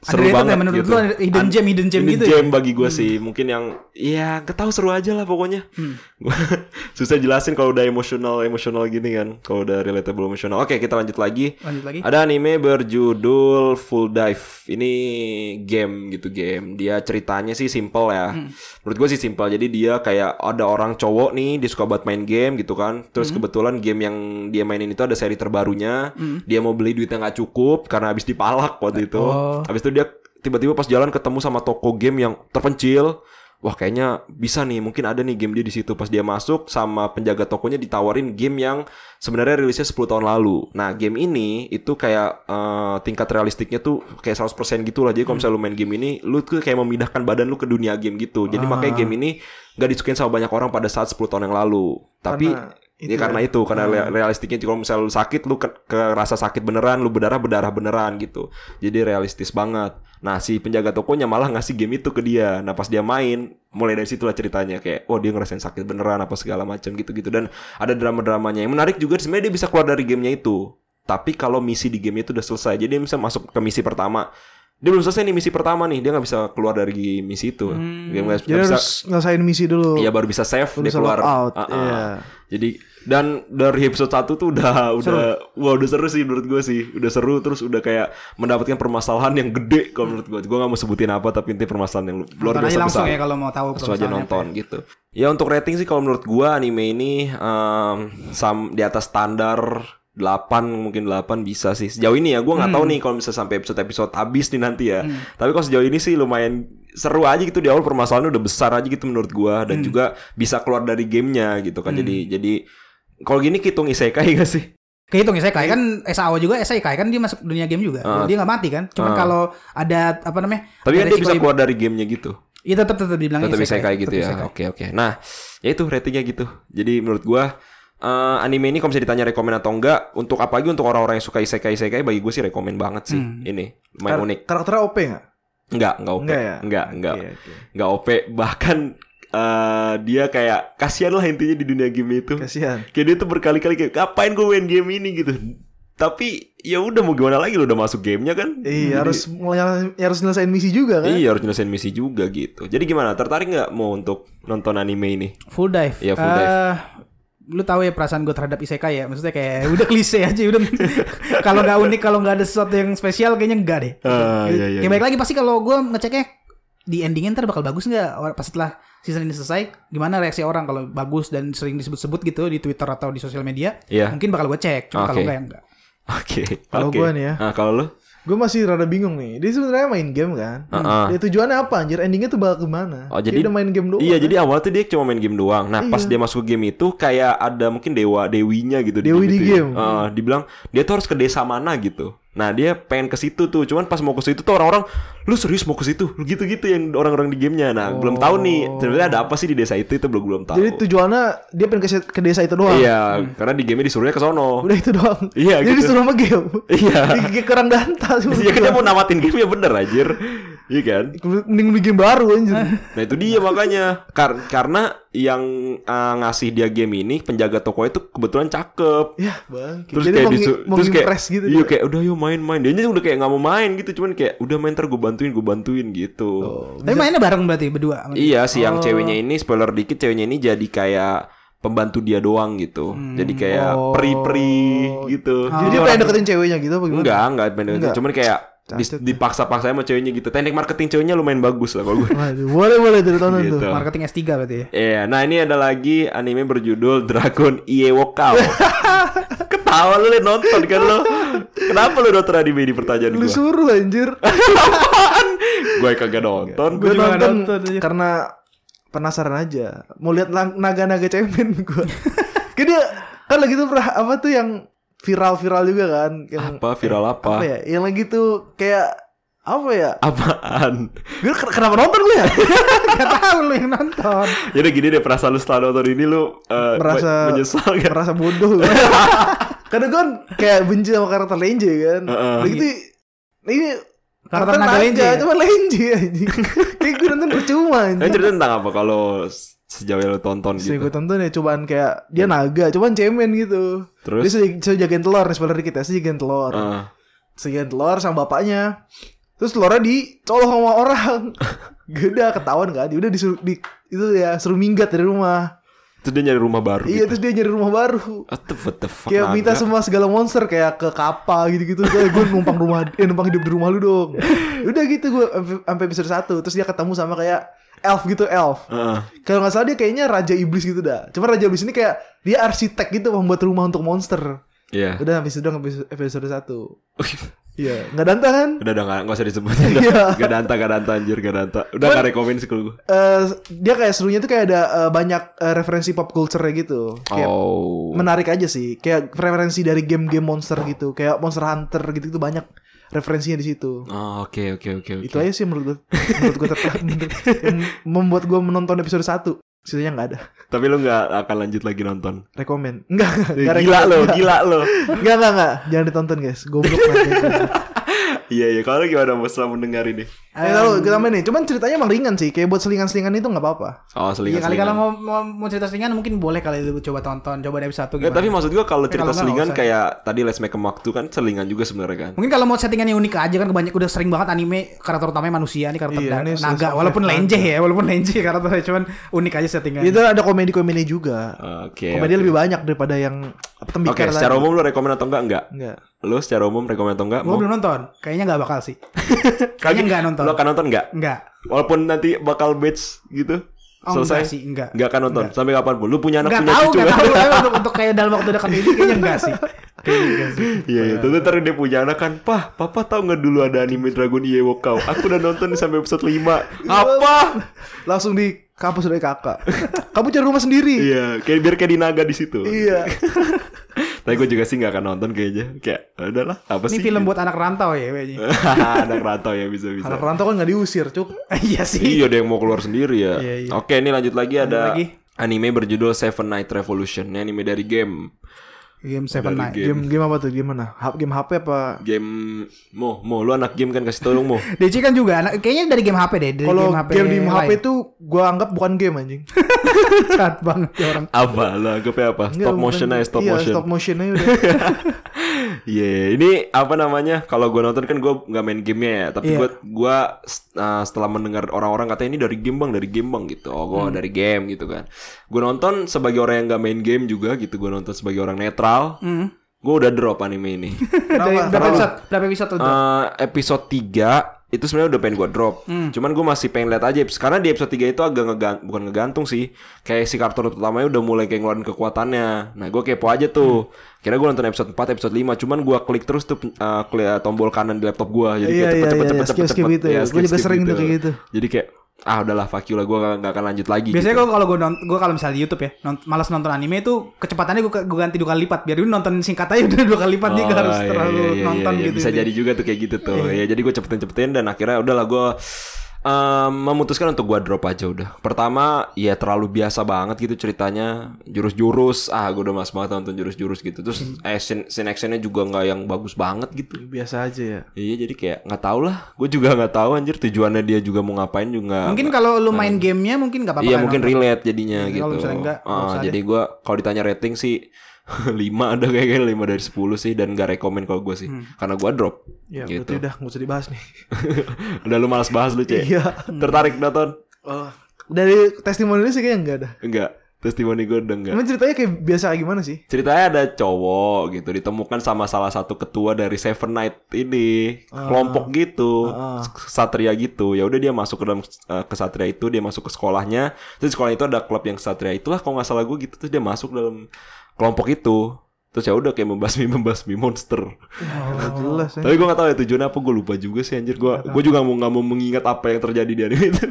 seru Underrated banget ya menurut gitu lu, hidden gem, hidden gem gitu ya? gem bagi gue sih Mungkin yang Ya gak tahu seru aja lah pokoknya Hmm. Susah jelasin kalau udah emosional Emosional gini kan Kalau udah relatable emosional Oke kita lanjut lagi Lanjut lagi. ada anime berjudul Full Dive. Ini game gitu game. Dia ceritanya sih simple ya. Menurut gue sih simple. Jadi dia kayak ada orang cowok nih, dia suka buat main game gitu kan. Terus kebetulan game yang dia mainin itu ada seri terbarunya. Dia mau beli duitnya nggak cukup karena habis dipalak waktu itu. Oh. Habis itu dia tiba-tiba pas jalan ketemu sama toko game yang terpencil. Wah kayaknya bisa nih mungkin ada nih game dia di situ pas dia masuk sama penjaga tokonya ditawarin game yang sebenarnya rilisnya 10 tahun lalu. Nah game ini itu kayak eh, tingkat realistiknya tuh kayak 100% gitu lah. Jadi kalau misalnya lu main game ini lu tuh kayak memindahkan badan lu ke dunia game gitu. Jadi makanya game ini gak disukain sama banyak orang pada saat 10 tahun yang lalu. Tapi Karena Ya itu karena ya. itu karena re- realistiknya kalau misalnya lu sakit lu ke, ke rasa sakit beneran, lu berdarah berdarah beneran gitu. Jadi realistis banget. Nah, si penjaga tokonya malah ngasih game itu ke dia. Nah, pas dia main, mulai dari situlah ceritanya kayak oh dia ngerasain sakit beneran apa segala macam gitu-gitu dan ada drama-dramanya. Yang menarik juga sebenarnya dia bisa keluar dari gamenya itu. Tapi kalau misi di game itu udah selesai, jadi dia bisa masuk ke misi pertama. Dia belum selesai nih misi pertama nih, dia nggak bisa keluar dari misi itu. Dia nggak Jadi nggak bisa, harus ngerasain misi dulu. Iya baru bisa save Baru dia bisa keluar. out, Ah, ah. iya. Jadi dan dari episode 1 tuh udah udah wah udah seru sih menurut gue sih. Udah seru terus udah kayak mendapatkan permasalahan yang gede kalau menurut gue. Gue gak mau sebutin apa tapi intinya permasalahan yang luar biasa langsung besar. ya kalau mau tahu Langsung aja nonton ya. gitu. Ya untuk rating sih kalau menurut gua anime ini em, sam di atas standar 8 mungkin 8 bisa sih. Sejauh ini ya gua nggak Hmm. tahu nih kalau misalnya sampai episode-episode habis nih nanti ya. Tapi kalau sejauh ini sih lumayan seru aja gitu di awal permasalahannya udah besar aja gitu menurut gua Hmm. dan juga bisa keluar dari gamenya gitu kan. Jadi jadi kalau gini hitung isekai gak sih? Kehitung isekai kan SAO juga isekai kan dia masuk dunia game juga. Ah. Dia nggak mati kan. Cuman Ah. kalau ada apa namanya? Tapi kan dia bisa keluar dari gamenya gitu. Iya tetap tetap dibilang tetap isekai gitu tetap ya. isekai. Oke oke. Nah, ya itu ratingnya gitu. Jadi menurut gua eh, anime ini kalau bisa ditanya rekomen atau enggak untuk apa lagi untuk orang-orang yang suka isekai isekai bagi gue sih rekomen banget sih Hmm. ini. Lumayan Kar- unik. Karakternya OP nggak? Enggak, enggak OP. Enggak ya? Enggak, enggak. Oke, oke. Enggak OP bahkan eh, dia kayak kasihan lah intinya di dunia game itu. Kasihan. Kayak dia tuh berkali-kali kayak ngapain gue main game ini gitu. Tapi ya udah mau gimana lagi lu udah masuk gamenya kan? Iya, harus mulai harus nyelesain misi juga kan? Iya harus nyelesain misi juga gitu. Jadi gimana? Tertarik nggak mau untuk nonton anime ini? Full dive. Iya, full dive. Eh, lu tahu ya perasaan gue terhadap isekai ya maksudnya kayak udah klise aja udah kalau nggak unik kalau nggak ada sesuatu yang spesial kayaknya enggak deh Ah, iya, iya, kayak baik lagi pasti kalau gue ngeceknya di endingnya ntar bakal bagus nggak pas setelah season ini selesai gimana reaksi orang kalau bagus dan sering disebut-sebut gitu di Twitter atau di sosial media Iya. mungkin bakal gue cek cuma kalau Oke. enggak ya enggak Oke. Kalau oke. gua nih ya. Nah, kalau lu? Gue masih rada bingung nih. Dia sebenarnya main game kan? Heeh. Dia tujuannya apa anjir? Endingnya tuh bakal ke mana? Oh, Dia jadi- udah main game doang. Iya, kan? jadi awalnya tuh dia cuma main game doang. Nah, pas Iya. dia masuk ke game itu kayak ada mungkin dewa dewinya gitu Dewi di itu ya. game. Heeh, dibilang dia tuh harus ke desa mana gitu. Nah, dia pengen ke situ tuh. Cuman pas mau ke situ tuh orang-orang, "Lu serius mau ke situ?" Gitu-gitu yang orang-orang di gamenya. Nah, belum tahu nih sebenarnya ada apa sih di desa itu itu belum belum tahu. Oh. Jadi tujuannya dia pengen ke, ke desa itu doang. Iya, karena di game disuruhnya ke sono. Udah itu doang. Iya, Jadi gitu. disuruh sama game. Iya. Kayak kurang danta. Iya kan dia mau namatin game ya bener anjir. Iya kan? Mending beli game baru anjir. Nah itu dia makanya Kar- karena yang uh, ngasih dia game ini penjaga toko itu kebetulan cakep. ya bang. Terus Jadi kayak mau, disu- mau terus kayak impress gitu. iya kayak udah yuk main-main. Dia udah kayak nggak mau main gitu, cuman kayak udah main ntar gue bantuin, gue bantuin gitu. Oh, tapi mainnya bareng berarti berdua Iya si yang ceweknya ini spoiler dikit ceweknya ini jadi kayak pembantu dia doang gitu. Jadi kayak Oh. peri-peri gitu. Jadi dia pengen deketin ceweknya gitu apa gimana? Enggak, enggak pengen Enggak. Cuman kayak. Dipaksa-paksa sama ceweknya gitu. Teknik marketing ceweknya lumayan bagus lah kalau gue. Waduh, boleh boleh tuh tonton Gitu. tuh. marketing S3 berarti ya Iya, nah ini ada lagi anime berjudul Dragon Iewokao. Ketawa lu liat nonton kan lo. Kenapa lu nonton anime ini pertanyaan Lu gue? suruh anjir. Gue kagak nonton. Gue nonton nonton aja. karena penasaran aja. Mau lihat naga-naga cemen gue. Kan dia kan lagi tuh pernah apa tuh yang viral-viral juga kan yang Apa viral apa? apa ya? Yang lagi tuh kayak apa ya? Apaan? Gue ken- kenapa nonton gue ya? Gak tahu lu yang nonton Jadi gini deh perasaan lu setelah nonton ini lu eh, Merasa- menyesal gak? Merasa bodoh. gue. Karena gue kan kayak benci sama karakter Lenje kan. Heeh. Udah gitu ini Karakter naga Lenje ya? Cuma Lenje anjing. Kayak gue nonton percuma Ini anjing. cerita tentang apa kalau sejauh yang lu tonton gitu? gue tonton ya cobaan kayak dia naga, cobaan cemen gitu. Terus? Dia jagain telur, nih spoiler dikit ya, jagain telur. Eh, Sudah jagain telur sama bapaknya. Terus telurnya dicolok sama orang. Gede ketahuan kan, dia udah disuruh di itu ya suruh minggat dari rumah. terus dia nyari rumah baru Iya, gitu. terus dia nyari rumah baru. What the, what the fuck Kayak minta naga? semua segala monster kayak ke kapal gitu-gitu. Kayak gue numpang rumah, eh, numpang hidup di rumah lu dong. Udah gitu gue sampai- sampai episode 1 Terus dia ketemu sama kayak elf gitu, elf. Heeh. Kalau nggak salah dia kayaknya raja iblis gitu dah. Cuma raja iblis ini kayak dia arsitek gitu membuat rumah untuk monster. Iya. Udah habis itu dong episode, 1. Iya, nggak danta kan? Udah udah gak, gak usah disebut Iya. Gak danta gak danta anjir gak danta Udah gak rekomen sih kalau gue Eh, dia kayak serunya tuh kayak ada eh, banyak eh, referensi pop culture gitu. Kayak Oh menarik aja sih. Kayak referensi dari game-game monster gitu. Kayak Monster Hunter gitu itu banyak referensinya di situ. Oh, Oke oke oke oke Itu aja sih menurut gue menurut gue tertarik yang membuat gue menonton episode 1. Sisanya nggak ada. Tapi lu gak akan lanjut lagi nonton Rekomen. Enggak, enggak. Enggak Gila rekomen. lo Enggak. Gila lo Enggak, enggak, enggak. Jangan ditonton, guys. Goblok banget. Iya iya Kalau lu gimana mau setelah mendengar ini Eh, lalu kita main nih. Cuman ceritanya emang ringan sih. Kayak buat selingan-selingan itu nggak apa-apa. Oh Iya selingan kali kalau mau, mau mau cerita selingan mungkin boleh kali lu coba tonton coba dari satu gimana. tapi maksud gua kalau cerita kalau selingan kayak tadi Let's Make a Mark tuh kan selingan juga sebenarnya kan. Mungkin kalau mau settingan yang unik aja kan kebanyakan udah sering banget anime karakter utamanya manusia nih karakter Iya, da- ini naga walaupun lenjeh ya walaupun lenjeh karakternya cuman unik aja settingan. Itu ada komedi-komedi juga. Oke. komedi oke. lebih banyak daripada yang apa Oke, tembikar secara tadi. umum lu rekomen atau enggak? Enggak. Enggak. Lu secara umum rekomen atau enggak? Gue belum nonton. Kayaknya nggak bakal sih. Kayaknya nggak nonton. Lu akan nonton enggak? Enggak. Walaupun nanti bakal batch gitu. Oh, selesai enggak sih, enggak. Enggak akan nonton sampai kapan pun. Lu punya anak Enggak punya tahu, cucu. enggak tahu. Untuk, untuk kayak dalam waktu dekat ini kayaknya enggak sih. Enggak sih. Iya, iya. Tentu ntar dia punya anak kan. Pah, papa tahu nggak dulu ada anime Dragon Iewokao? Aku udah nonton sampai episode 5. Apa? Langsung di kampus dari kakak. Kamu cari rumah sendiri. Iya, kayak biar kayak di naga di situ. Iya. Tapi gue juga sih nggak akan nonton kayaknya. Kayak udahlah, apa Ini sih? film buat anak rantau ya kayaknya. anak rantau ya bisa bisa. Anak rantau kan nggak diusir, cuk. Iya sih. Iya, ada yang mau keluar sendiri ya. Iya, iya. Oke, ini lanjut lagi ada lagi. anime berjudul Seven Night Revolution. Ini anime dari game. Game Seven Night. game. Game game apa tuh? Game mana? Game HP apa? Game Mo, Mo, lu anak game kan kasih tolong Mo. DC kan juga anak- kayaknya dari game HP deh, dari Kalau game HP. game di HP itu gua anggap bukan game anjing. Jahat banget ya orang. apa lah, gue apa? Stop bukan- motion aja, stop iya, motion. stop motionnya udah. Iya, ini apa namanya? Kalau gue nonton kan gue nggak main gamenya ya, tapi Iya. gue gua uh, setelah mendengar orang-orang katanya ini dari game bang, dari game bang gitu. Oh, gue Hmm. dari game gitu kan. Gue nonton sebagai orang yang nggak main game juga gitu. Gue nonton sebagai orang netral. Hmm. Gue udah drop anime ini. Dari berapa episode? Berapa episode tuh? Eh, episode 3 itu sebenarnya udah pengen gue drop. Hmm. Cuman gue masih pengen lihat aja karena di episode 3 itu agak ngegan- bukan ngegantung sih. Kayak si karakter utamanya udah mulai kayak ngeluarin kekuatannya. Nah, gue kepo aja tuh. Kira gue nonton episode 4, episode 5, cuman gue klik terus tuh eh, klik tombol kanan di laptop gue. Jadi Iya, kayak iya, cepet cepet iya, cepet iya. cepet Skip-skip cepet. gitu. Iya, Gua juga sering tuh kayak gitu. Jadi kayak ah udahlah fuck you lah gue gak, gak akan lanjut lagi Biasanya gitu. kalau gue nonton, gue kalau misalnya di YouTube ya, nont- malas nonton anime itu kecepatannya gue gue ganti dua kali lipat. Biar dulu nonton singkat aja udah dua kali lipat dia Oh, nggak harus iya, terlalu iya, iya, nonton iya. gitu. Bisa jadi juga tuh kayak gitu tuh. Ya jadi gue cepetin-cepetin dan akhirnya udahlah gue em, memutuskan untuk gue drop aja udah. Pertama ya terlalu biasa banget gitu ceritanya. Jurus-jurus ah gue udah mas banget nonton jurus-jurus gitu. Terus eh scene, scene actionnya juga nggak yang bagus banget gitu. Biasa aja ya. Iya jadi kayak nggak tahu lah. Gue juga nggak tahu anjir tujuannya dia juga mau ngapain juga. Mungkin kalau lu main gamenya mungkin nggak apa-apa. Iya kan mungkin nonton. relate jadinya Iya, gitu. kalau misalnya enggak, nggak Ah, usah jadi gue kalau ditanya rating sih 5 ada kayaknya 5 dari 10 sih dan gak rekomen kalau gue sih. Hmm. Karena gue drop. Ya, gitu. berarti udah nggak usah dibahas nih. Udah lu malas bahas lu, Cek. Iya. Tertarik nonton? Oh, dari testimoni lu sih kayaknya enggak ada. Enggak. Testimoni gue udah enggak. Emang ceritanya kayak biasa kayak gimana sih? Ceritanya ada cowok gitu ditemukan sama salah satu ketua dari Seven Night ini, kelompok gitu, Ah. kesatria gitu. Ya udah dia masuk ke dalam uh, kesatria itu, dia masuk ke sekolahnya. Terus sekolah itu ada klub yang kesatria itulah kalau nggak salah gue gitu. Terus dia masuk dalam kelompok itu. Terus ya udah kayak membasmi membasmi monster. Nggak jelas ya. Tapi gue gak tahu ya tujuannya apa gue lupa juga sih anjir gue gue juga mau nggak mau mengingat apa yang terjadi di anime itu.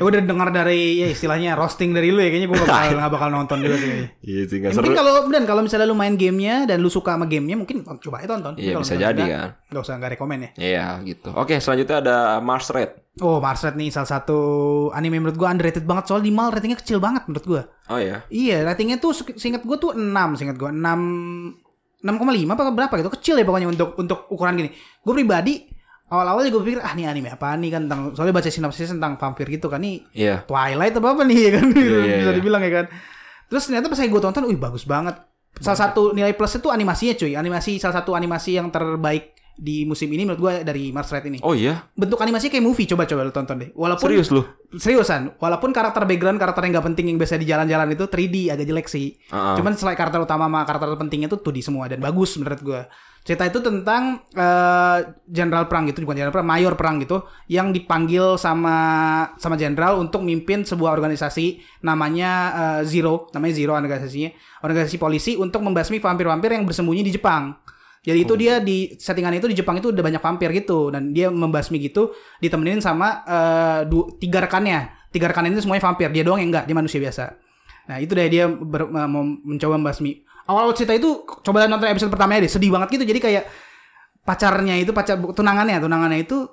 Ya udah dengar dari ya istilahnya roasting dari lu ya kayaknya gue gak bakal nggak bakal nonton juga sih. Iya sih Ya, seru. mungkin kalau dan kalau misalnya lu main gamenya dan lu suka sama gamenya mungkin coba aja tonton. Iya, kalau bisa jadi kan. Nggak usah nggak rekomen ya. Iya gitu. Oke selanjutnya ada Mars Red. Oh Mars Red nih salah satu anime menurut gua underrated banget soal di mal ratingnya kecil banget menurut gua. Oh ya. Iya ratingnya tuh seingat gua tuh 6 seingat gua 6 6,5 apa berapa gitu kecil ya pokoknya untuk untuk ukuran gini. Gue pribadi awal-awal juga pikir ah nih anime apa nih kan tentang soalnya baca sinopsis tentang vampir gitu kan nih Iya. Twilight apa apa nih ya kan iya, bisa iya. dibilang ya kan. Terus ternyata pas gue tonton, wih bagus banget. Salah satu nilai plus itu animasinya cuy. Animasi salah satu animasi yang terbaik di musim ini menurut gue dari Mars Red ini. Oh iya. Bentuk animasinya kayak movie. Coba coba lu tonton deh. Walaupun Serius lu? seriusan. Walaupun karakter background karakter yang gak penting yang biasa di jalan-jalan itu 3D agak jelek sih. Ah. Cuman selain karakter utama sama karakter pentingnya tuh 2D semua dan bagus menurut gue. Cerita itu tentang eh, jenderal perang gitu, bukan jenderal perang, mayor perang gitu, yang dipanggil sama sama jenderal untuk mimpin sebuah organisasi namanya eh, Zero, namanya Zero organisasinya, organisasi polisi untuk membasmi vampir-vampir yang bersembunyi di Jepang. Jadi itu dia di settingan itu di Jepang itu udah banyak vampir gitu dan dia membasmi gitu ditemenin sama eh, du- tiga rekannya. Tiga rekan itu semuanya vampir, dia doang yang enggak, dia manusia biasa. Nah, itu deh dia ber- mau mencoba membasmi. Awal cerita itu coba nonton episode pertamanya deh, sedih banget gitu. Jadi kayak pacarnya itu pacar tunangannya, tunangannya itu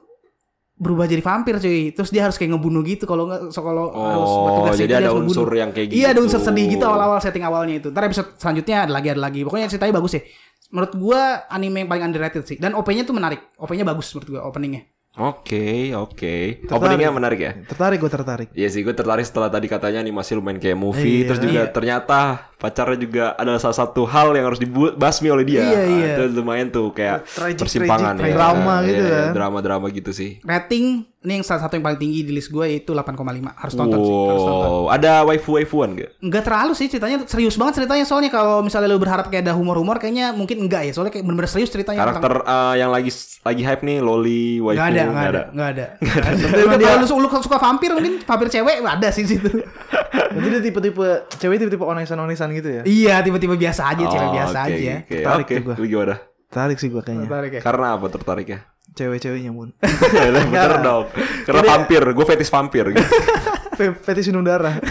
berubah jadi vampir cuy. Terus dia harus kayak ngebunuh gitu kalau nggak so, kalau harus Oh, bertugas jadi ada harus ngebunuh. unsur yang kayak gitu. Iya, ada unsur sedih gitu awal-awal setting awalnya itu. Ntar episode selanjutnya ada lagi ada lagi. Pokoknya ceritanya bagus ya. Menurut gua anime yang paling underrated sih. Dan OP-nya tuh menarik. OP-nya bagus menurut gua openingnya. Oke, oke. Tertarik. Openingnya menarik ya? Tertarik gue tertarik. Iya sih, gue tertarik setelah tadi katanya animasi lumayan kayak movie, Iya. terus juga ternyata pacarnya juga adalah salah satu hal yang harus dibasmi oleh dia. Iya, iya. Nah, Itu lumayan tuh kayak Tragic, persimpangan tragic, ya. drama Iya, gitu kan. Drama-drama gitu sih. Rating ini yang salah satu yang paling tinggi di list gue yaitu 8,5. Harus tonton sih, harus tonton. Wow, ada waifu-waifuan gak? Enggak terlalu sih ceritanya serius banget ceritanya soalnya kalau misalnya lu berharap kayak ada humor-humor kayaknya mungkin enggak ya soalnya kayak bener-bener serius ceritanya Karakter eh, yang lagi lagi hype nih, loli, waifu, Enggak ada, nggak enggak ada, enggak ada. Tapi Udah, dia- kalau lu, lu suka vampir mungkin vampir cewek ada sih situ. Dia tipe-tipe cewek tipe-tipe onesan-onesan gitu ya. iya, tiba-tiba biasa aja, cewek Oh, biasa oke, aja. Oke, Tertarik oke. tuh gua. Lu gimana? Tertarik sih gue kayaknya. Tertarik ya? Karena apa tertarik ya? Cewek-ceweknya mun. Bener dong. Karena vampir, gue fetis vampir gitu. Fe- Fetish minum darah.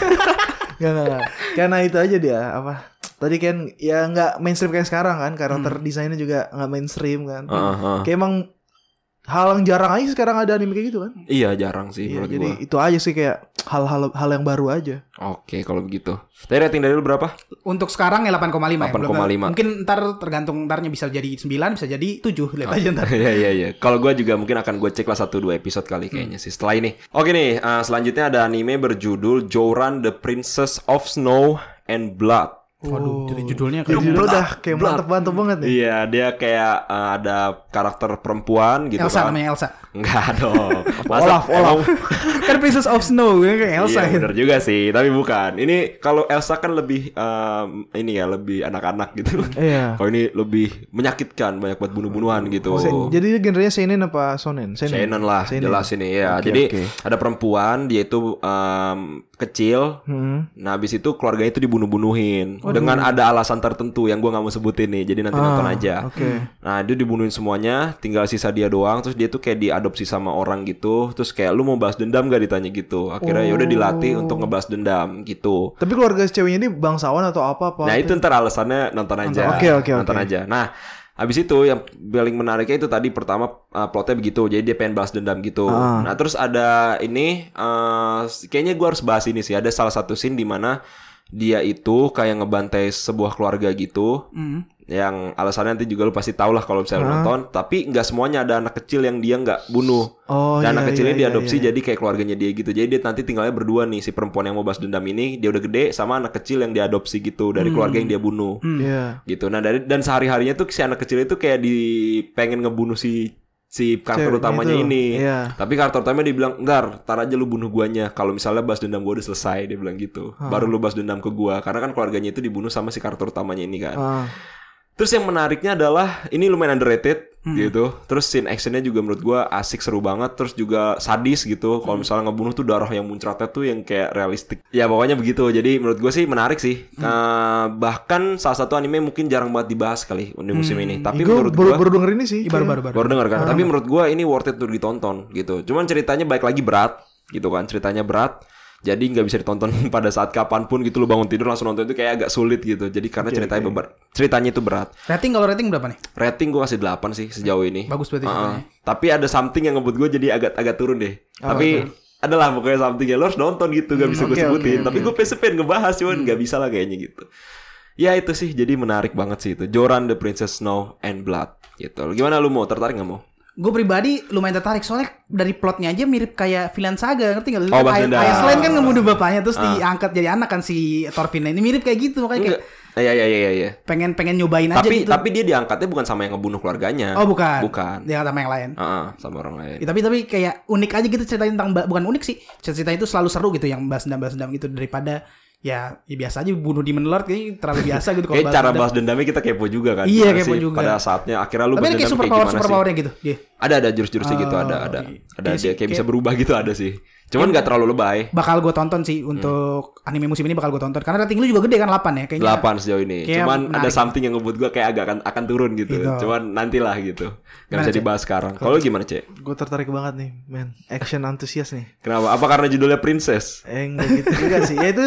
Gak, gak, gak. Karena itu aja dia apa? Tadi kan ya nggak mainstream kayak sekarang kan karakter desainnya juga nggak mainstream kan. Heeh, heeh. Kayak emang hal yang jarang aja sekarang ada anime kayak gitu kan. Iya jarang sih Iya, jadi gua. itu aja sih kayak hal-hal hal yang baru aja. Oke kalau begitu. Tadi rating dari lu berapa? Untuk sekarang ya 8,5 ya. 8,5. Mungkin ntar tergantung ntarnya bisa jadi 9, bisa jadi 7. Lihat aja ntar. Iya iya iya. Kalau gua juga mungkin akan gue cek lah satu dua episode kali kayaknya sih setelah ini. Oke nih, uh, selanjutnya ada anime berjudul Joran the Princess of Snow and Blood. Waduh, jadi judulnya Jadi kayak lu udah kayak mantep-mantep banget nih. Iya, dia kayak uh, ada karakter perempuan gitu Elsa kan. namanya Elsa. Enggak dong. Olaf, emang- kan Princess of Snow ya, kayak Elsa Iya gitu. bener juga sih, tapi bukan. Ini kalau Elsa kan lebih um, ini ya lebih anak-anak gitu. Iya. Kalau ini lebih menyakitkan, banyak buat bunuh-bunuhan gitu. Se- Jadi genrenya seinen apa sonen? Seinen lah, Seinen. jelas ini ya. Oke, Jadi oke. ada perempuan, dia itu um, kecil. Hmm. Nah, habis itu keluarganya itu dibunuh-bunuhin dengan ada alasan tertentu yang gua nggak mau sebutin nih. Jadi nanti nonton aja. Ah, Oke. Nah, dia dibunuhin semuanya, tinggal sisa dia doang. Terus dia tuh kayak diadopsi sama orang gitu. Terus kayak lu mau balas dendam gak ditanya gitu. Akhirnya ya udah dilatih untuk ngebalas dendam gitu. Tapi keluarga ceweknya ini bangsawan atau apa apa? Nah itu ntar alasannya nonton aja. Oke, oke, Nonton oke. aja. Nah Habis itu yang paling menariknya itu tadi pertama uh, plotnya begitu, jadi dia pengen balas dendam gitu. Ah. Nah terus ada ini, uh, kayaknya gua harus bahas ini sih. Ada salah satu scene di mana dia itu kayak ngebantai sebuah keluarga gitu, Hmm. yang alasannya nanti juga lu pasti tahu lah kalau misalnya lu nonton. Tapi nggak semuanya ada anak kecil yang dia nggak bunuh. Oh Dan iya, anak kecilnya iya, iya, diadopsi iya. jadi kayak keluarganya dia gitu. Jadi dia nanti tinggalnya berdua nih si perempuan yang mau balas dendam ini dia udah gede sama anak kecil yang diadopsi gitu dari keluarga yang dia bunuh. Iya. Gitu. Nah dari dan sehari harinya tuh si anak kecil itu kayak di pengen ngebunuh si si karakter Ceweknya utamanya itu, ini. iya. Tapi karakter utamanya dia bilang, "Ntar, tar aja lu bunuh guanya. Kalau misalnya balas dendam gua udah selesai." Dia bilang gitu. Baru lu balas dendam ke gua karena kan keluarganya itu dibunuh sama si karakter utamanya ini kan. Ah. Terus yang menariknya adalah ini lumayan underrated Hmm. gitu. Terus scene actionnya juga menurut gua asik seru banget. Terus juga sadis gitu. Hmm. Kalau misalnya ngebunuh tuh darah yang muncratnya tuh yang kayak realistik. Ya pokoknya begitu. Jadi menurut gua sih menarik sih. Hmm. Eh, bahkan salah satu anime mungkin jarang banget dibahas kali di musim ini. Tapi Gue menurut Hmm. baru, gua baru denger ini sih. Ih, baru baru baru. baru dengar kan. Tapi menurut gua ini worth it untuk ditonton gitu. Cuman ceritanya baik lagi berat gitu kan. Ceritanya berat. Jadi nggak bisa ditonton pada saat kapan pun gitu lu bangun tidur langsung nonton itu kayak agak sulit gitu. Jadi karena ceritanya beber- ceritanya itu berat. Rating kalau rating berapa nih? Rating gue kasih 8 sih sejauh ini. Bagus berarti Heeh. ceritanya. Tapi ada something yang ngebuat gue jadi agak agak turun deh. Tapi adalah pokoknya something ya lo harus nonton gitu gak bisa gue oke, sebutin. oke, Tapi gue pengen ngebahas cuman nggak bisa lah kayaknya gitu. Ya itu sih jadi menarik banget sih itu. Joran the Princess Snow and Blood gitu. Gimana lu mau tertarik nggak mau? Gue pribadi lumayan tertarik soalnya dari plotnya aja mirip kayak Vinland Saga ngerti gak? lu? Oh, Kan. Ah. Iceland kan ngebunuh bapaknya terus diangkat jadi anak kan si Thorfinn ini mirip kayak gitu makanya kayak Enggak. Iya iya iya iya. pengen pengen nyobain aja Tapi gitu. tapi dia diangkatnya bukan sama yang ngebunuh keluarganya. oh bukan. Bukan. Dia sama yang lain. Heeh, sama orang lain. Ya, tapi tapi kayak unik aja gitu ceritanya tentang bukan unik sih cerita itu selalu seru gitu yang bahas dendam bahas dendam gitu daripada ya, ya biasa aja bunuh demon lord kayaknya terlalu biasa gitu kalau Kayak cara bahas dendamnya kita kepo juga kan. Iya, kepo sih juga. Pada saatnya akhirnya lu tapi ada kayak super kayak power gimana super powernya gitu. Ada ada jurus-jurusnya gitu ada ada. iya. Ada dia sih, kayak bisa berubah gitu ada sih. Cuman nggak terlalu lebay. bakal gue tonton sih untuk anime musim ini bakal gue tonton karena rating lu juga gede kan 8 ya kayaknya 8 sejauh ini. Kayak Cuman ada menarik. something yang ngebuat gua kayak agak akan akan turun gitu. Gitu. Cuman nantilah gitu. Gak bisa Cek? dibahas sekarang. Kalau lu gimana, Cek? Gue tertarik banget nih, man. Action antusias nih. Kenapa? Apa karena judulnya Princess? Eh enggak gitu juga sih. Ya itu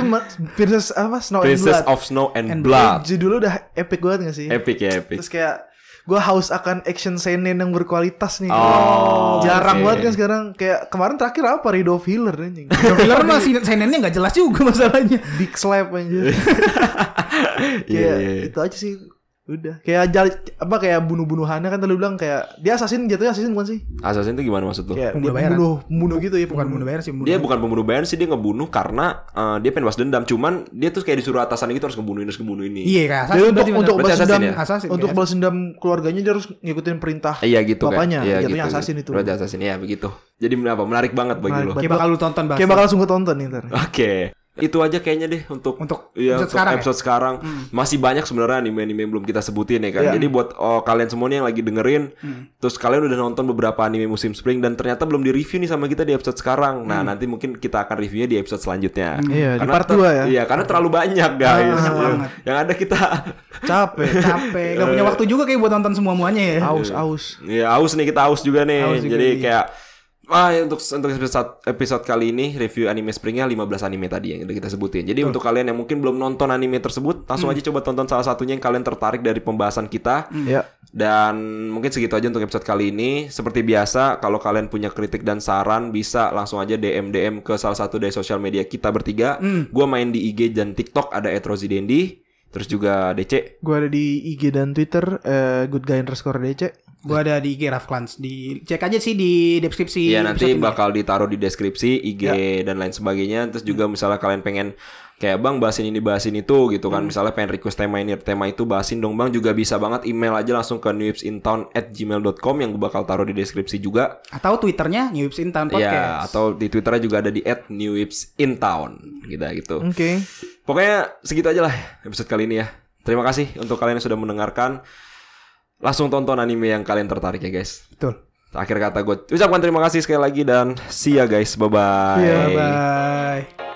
Princess apa? Snow Princess and Blood. of Snow and, And Blood. Judulnya udah epic banget gak sih? Epic ya, epic. Terus kayak gue haus akan action seinen yang berkualitas nih. Oh, Jarang oke. banget kan sekarang. Kayak kemarin terakhir apa? Rido of Healer anjing. Filler masih senennya nggak jelas juga masalahnya Big slap aja. Iya, kayak iya, iya. itu aja sih. Udah. Kayak jal- apa kayak bunuh-bunuhannya kan tadi lu bilang kayak dia assassin jatuhnya assassin bukan sih? Assassin itu gimana maksud lu? Kayak Pembunuh dia bayaran. pembunuh, pembunuh gitu ya. bukan bunuh bayar sih bunuh Dia bukan pembunuh bayaran sih dia ngebunuh karena eh, dia pengen balas dendam. Cuman dia tuh kayak disuruh atasan gitu harus ngebunuh ini, harus ngebunuh ini. iya kayak Dia assassin untuk berarti untuk bener. Berarti balas assassin dendam ya? Assassin, untuk balas dendam keluarganya dia harus ngikutin perintah. Iya gitu Bapaknya, kan. Iya jatuhnya gitu. assassin itu. Berarti assassin ya begitu. Jadi apa? Menarik banget bagi Menarik lo. banget. kayak bakal lu tonton bahas Kayak bakal langsung gue tonton nih ntar. Oke. Itu aja kayaknya deh untuk Untuk Iya, episode untuk sekarang ya? episode sekarang. Masih banyak sebenarnya anime-anime yang belum kita sebutin ya kan. Iya. Jadi buat oh, kalian semua nih yang lagi dengerin, Hmm. terus kalian udah nonton beberapa anime musim spring dan ternyata belum di review nih sama kita di episode sekarang. Hmm. Nah, nanti mungkin kita akan reviewnya di episode selanjutnya. Iya, di Karena part ter- 2 ya. Iya, karena terlalu banyak guys. Banyak Iya. banget. Yang ada kita Capek. capek gak punya waktu juga kayak buat nonton semua muanya ya aus, aus. Iya aus nih kita aus juga nih. Aus juga, Jadi iya. kayak Ah, ya, untuk untuk episode episode kali ini review anime springnya 15 anime tadi yang udah kita sebutin. Jadi untuk kalian yang mungkin belum nonton anime tersebut, langsung Hmm. aja coba tonton salah satunya yang kalian tertarik dari pembahasan kita. Ya. Dan mungkin segitu aja untuk episode kali ini. Seperti biasa, kalau kalian punya kritik dan saran bisa langsung aja DM DM ke salah satu dari sosial media kita bertiga. Gua main di IG dan TikTok ada @rozidendi. Terus juga DC. Gue ada di IG dan Twitter eh, good guy underscore DC. Gua ada di IG Rafklans. Di cek aja sih di deskripsi. Iya nanti ini. bakal ditaruh di deskripsi IG dan lain sebagainya. Terus juga misalnya kalian pengen kayak bang bahasin ini bahasin itu gitu kan. Misalnya pengen request tema ini tema itu bahasin dong bang juga bisa banget email aja langsung ke newipsintown at gmail.com yang gue bakal taruh di deskripsi juga. Atau Twitternya New Whips in Town Podcast. Ya atau di twitternya juga ada di at newipsintown gitu gitu. Oke. Pokoknya segitu aja lah episode kali ini ya. Terima kasih untuk kalian yang sudah mendengarkan. Langsung tonton anime yang kalian tertarik ya guys. Betul. Akhir kata gue ucapkan terima kasih sekali lagi dan see ya guys. Bye bye. Iya, Bye.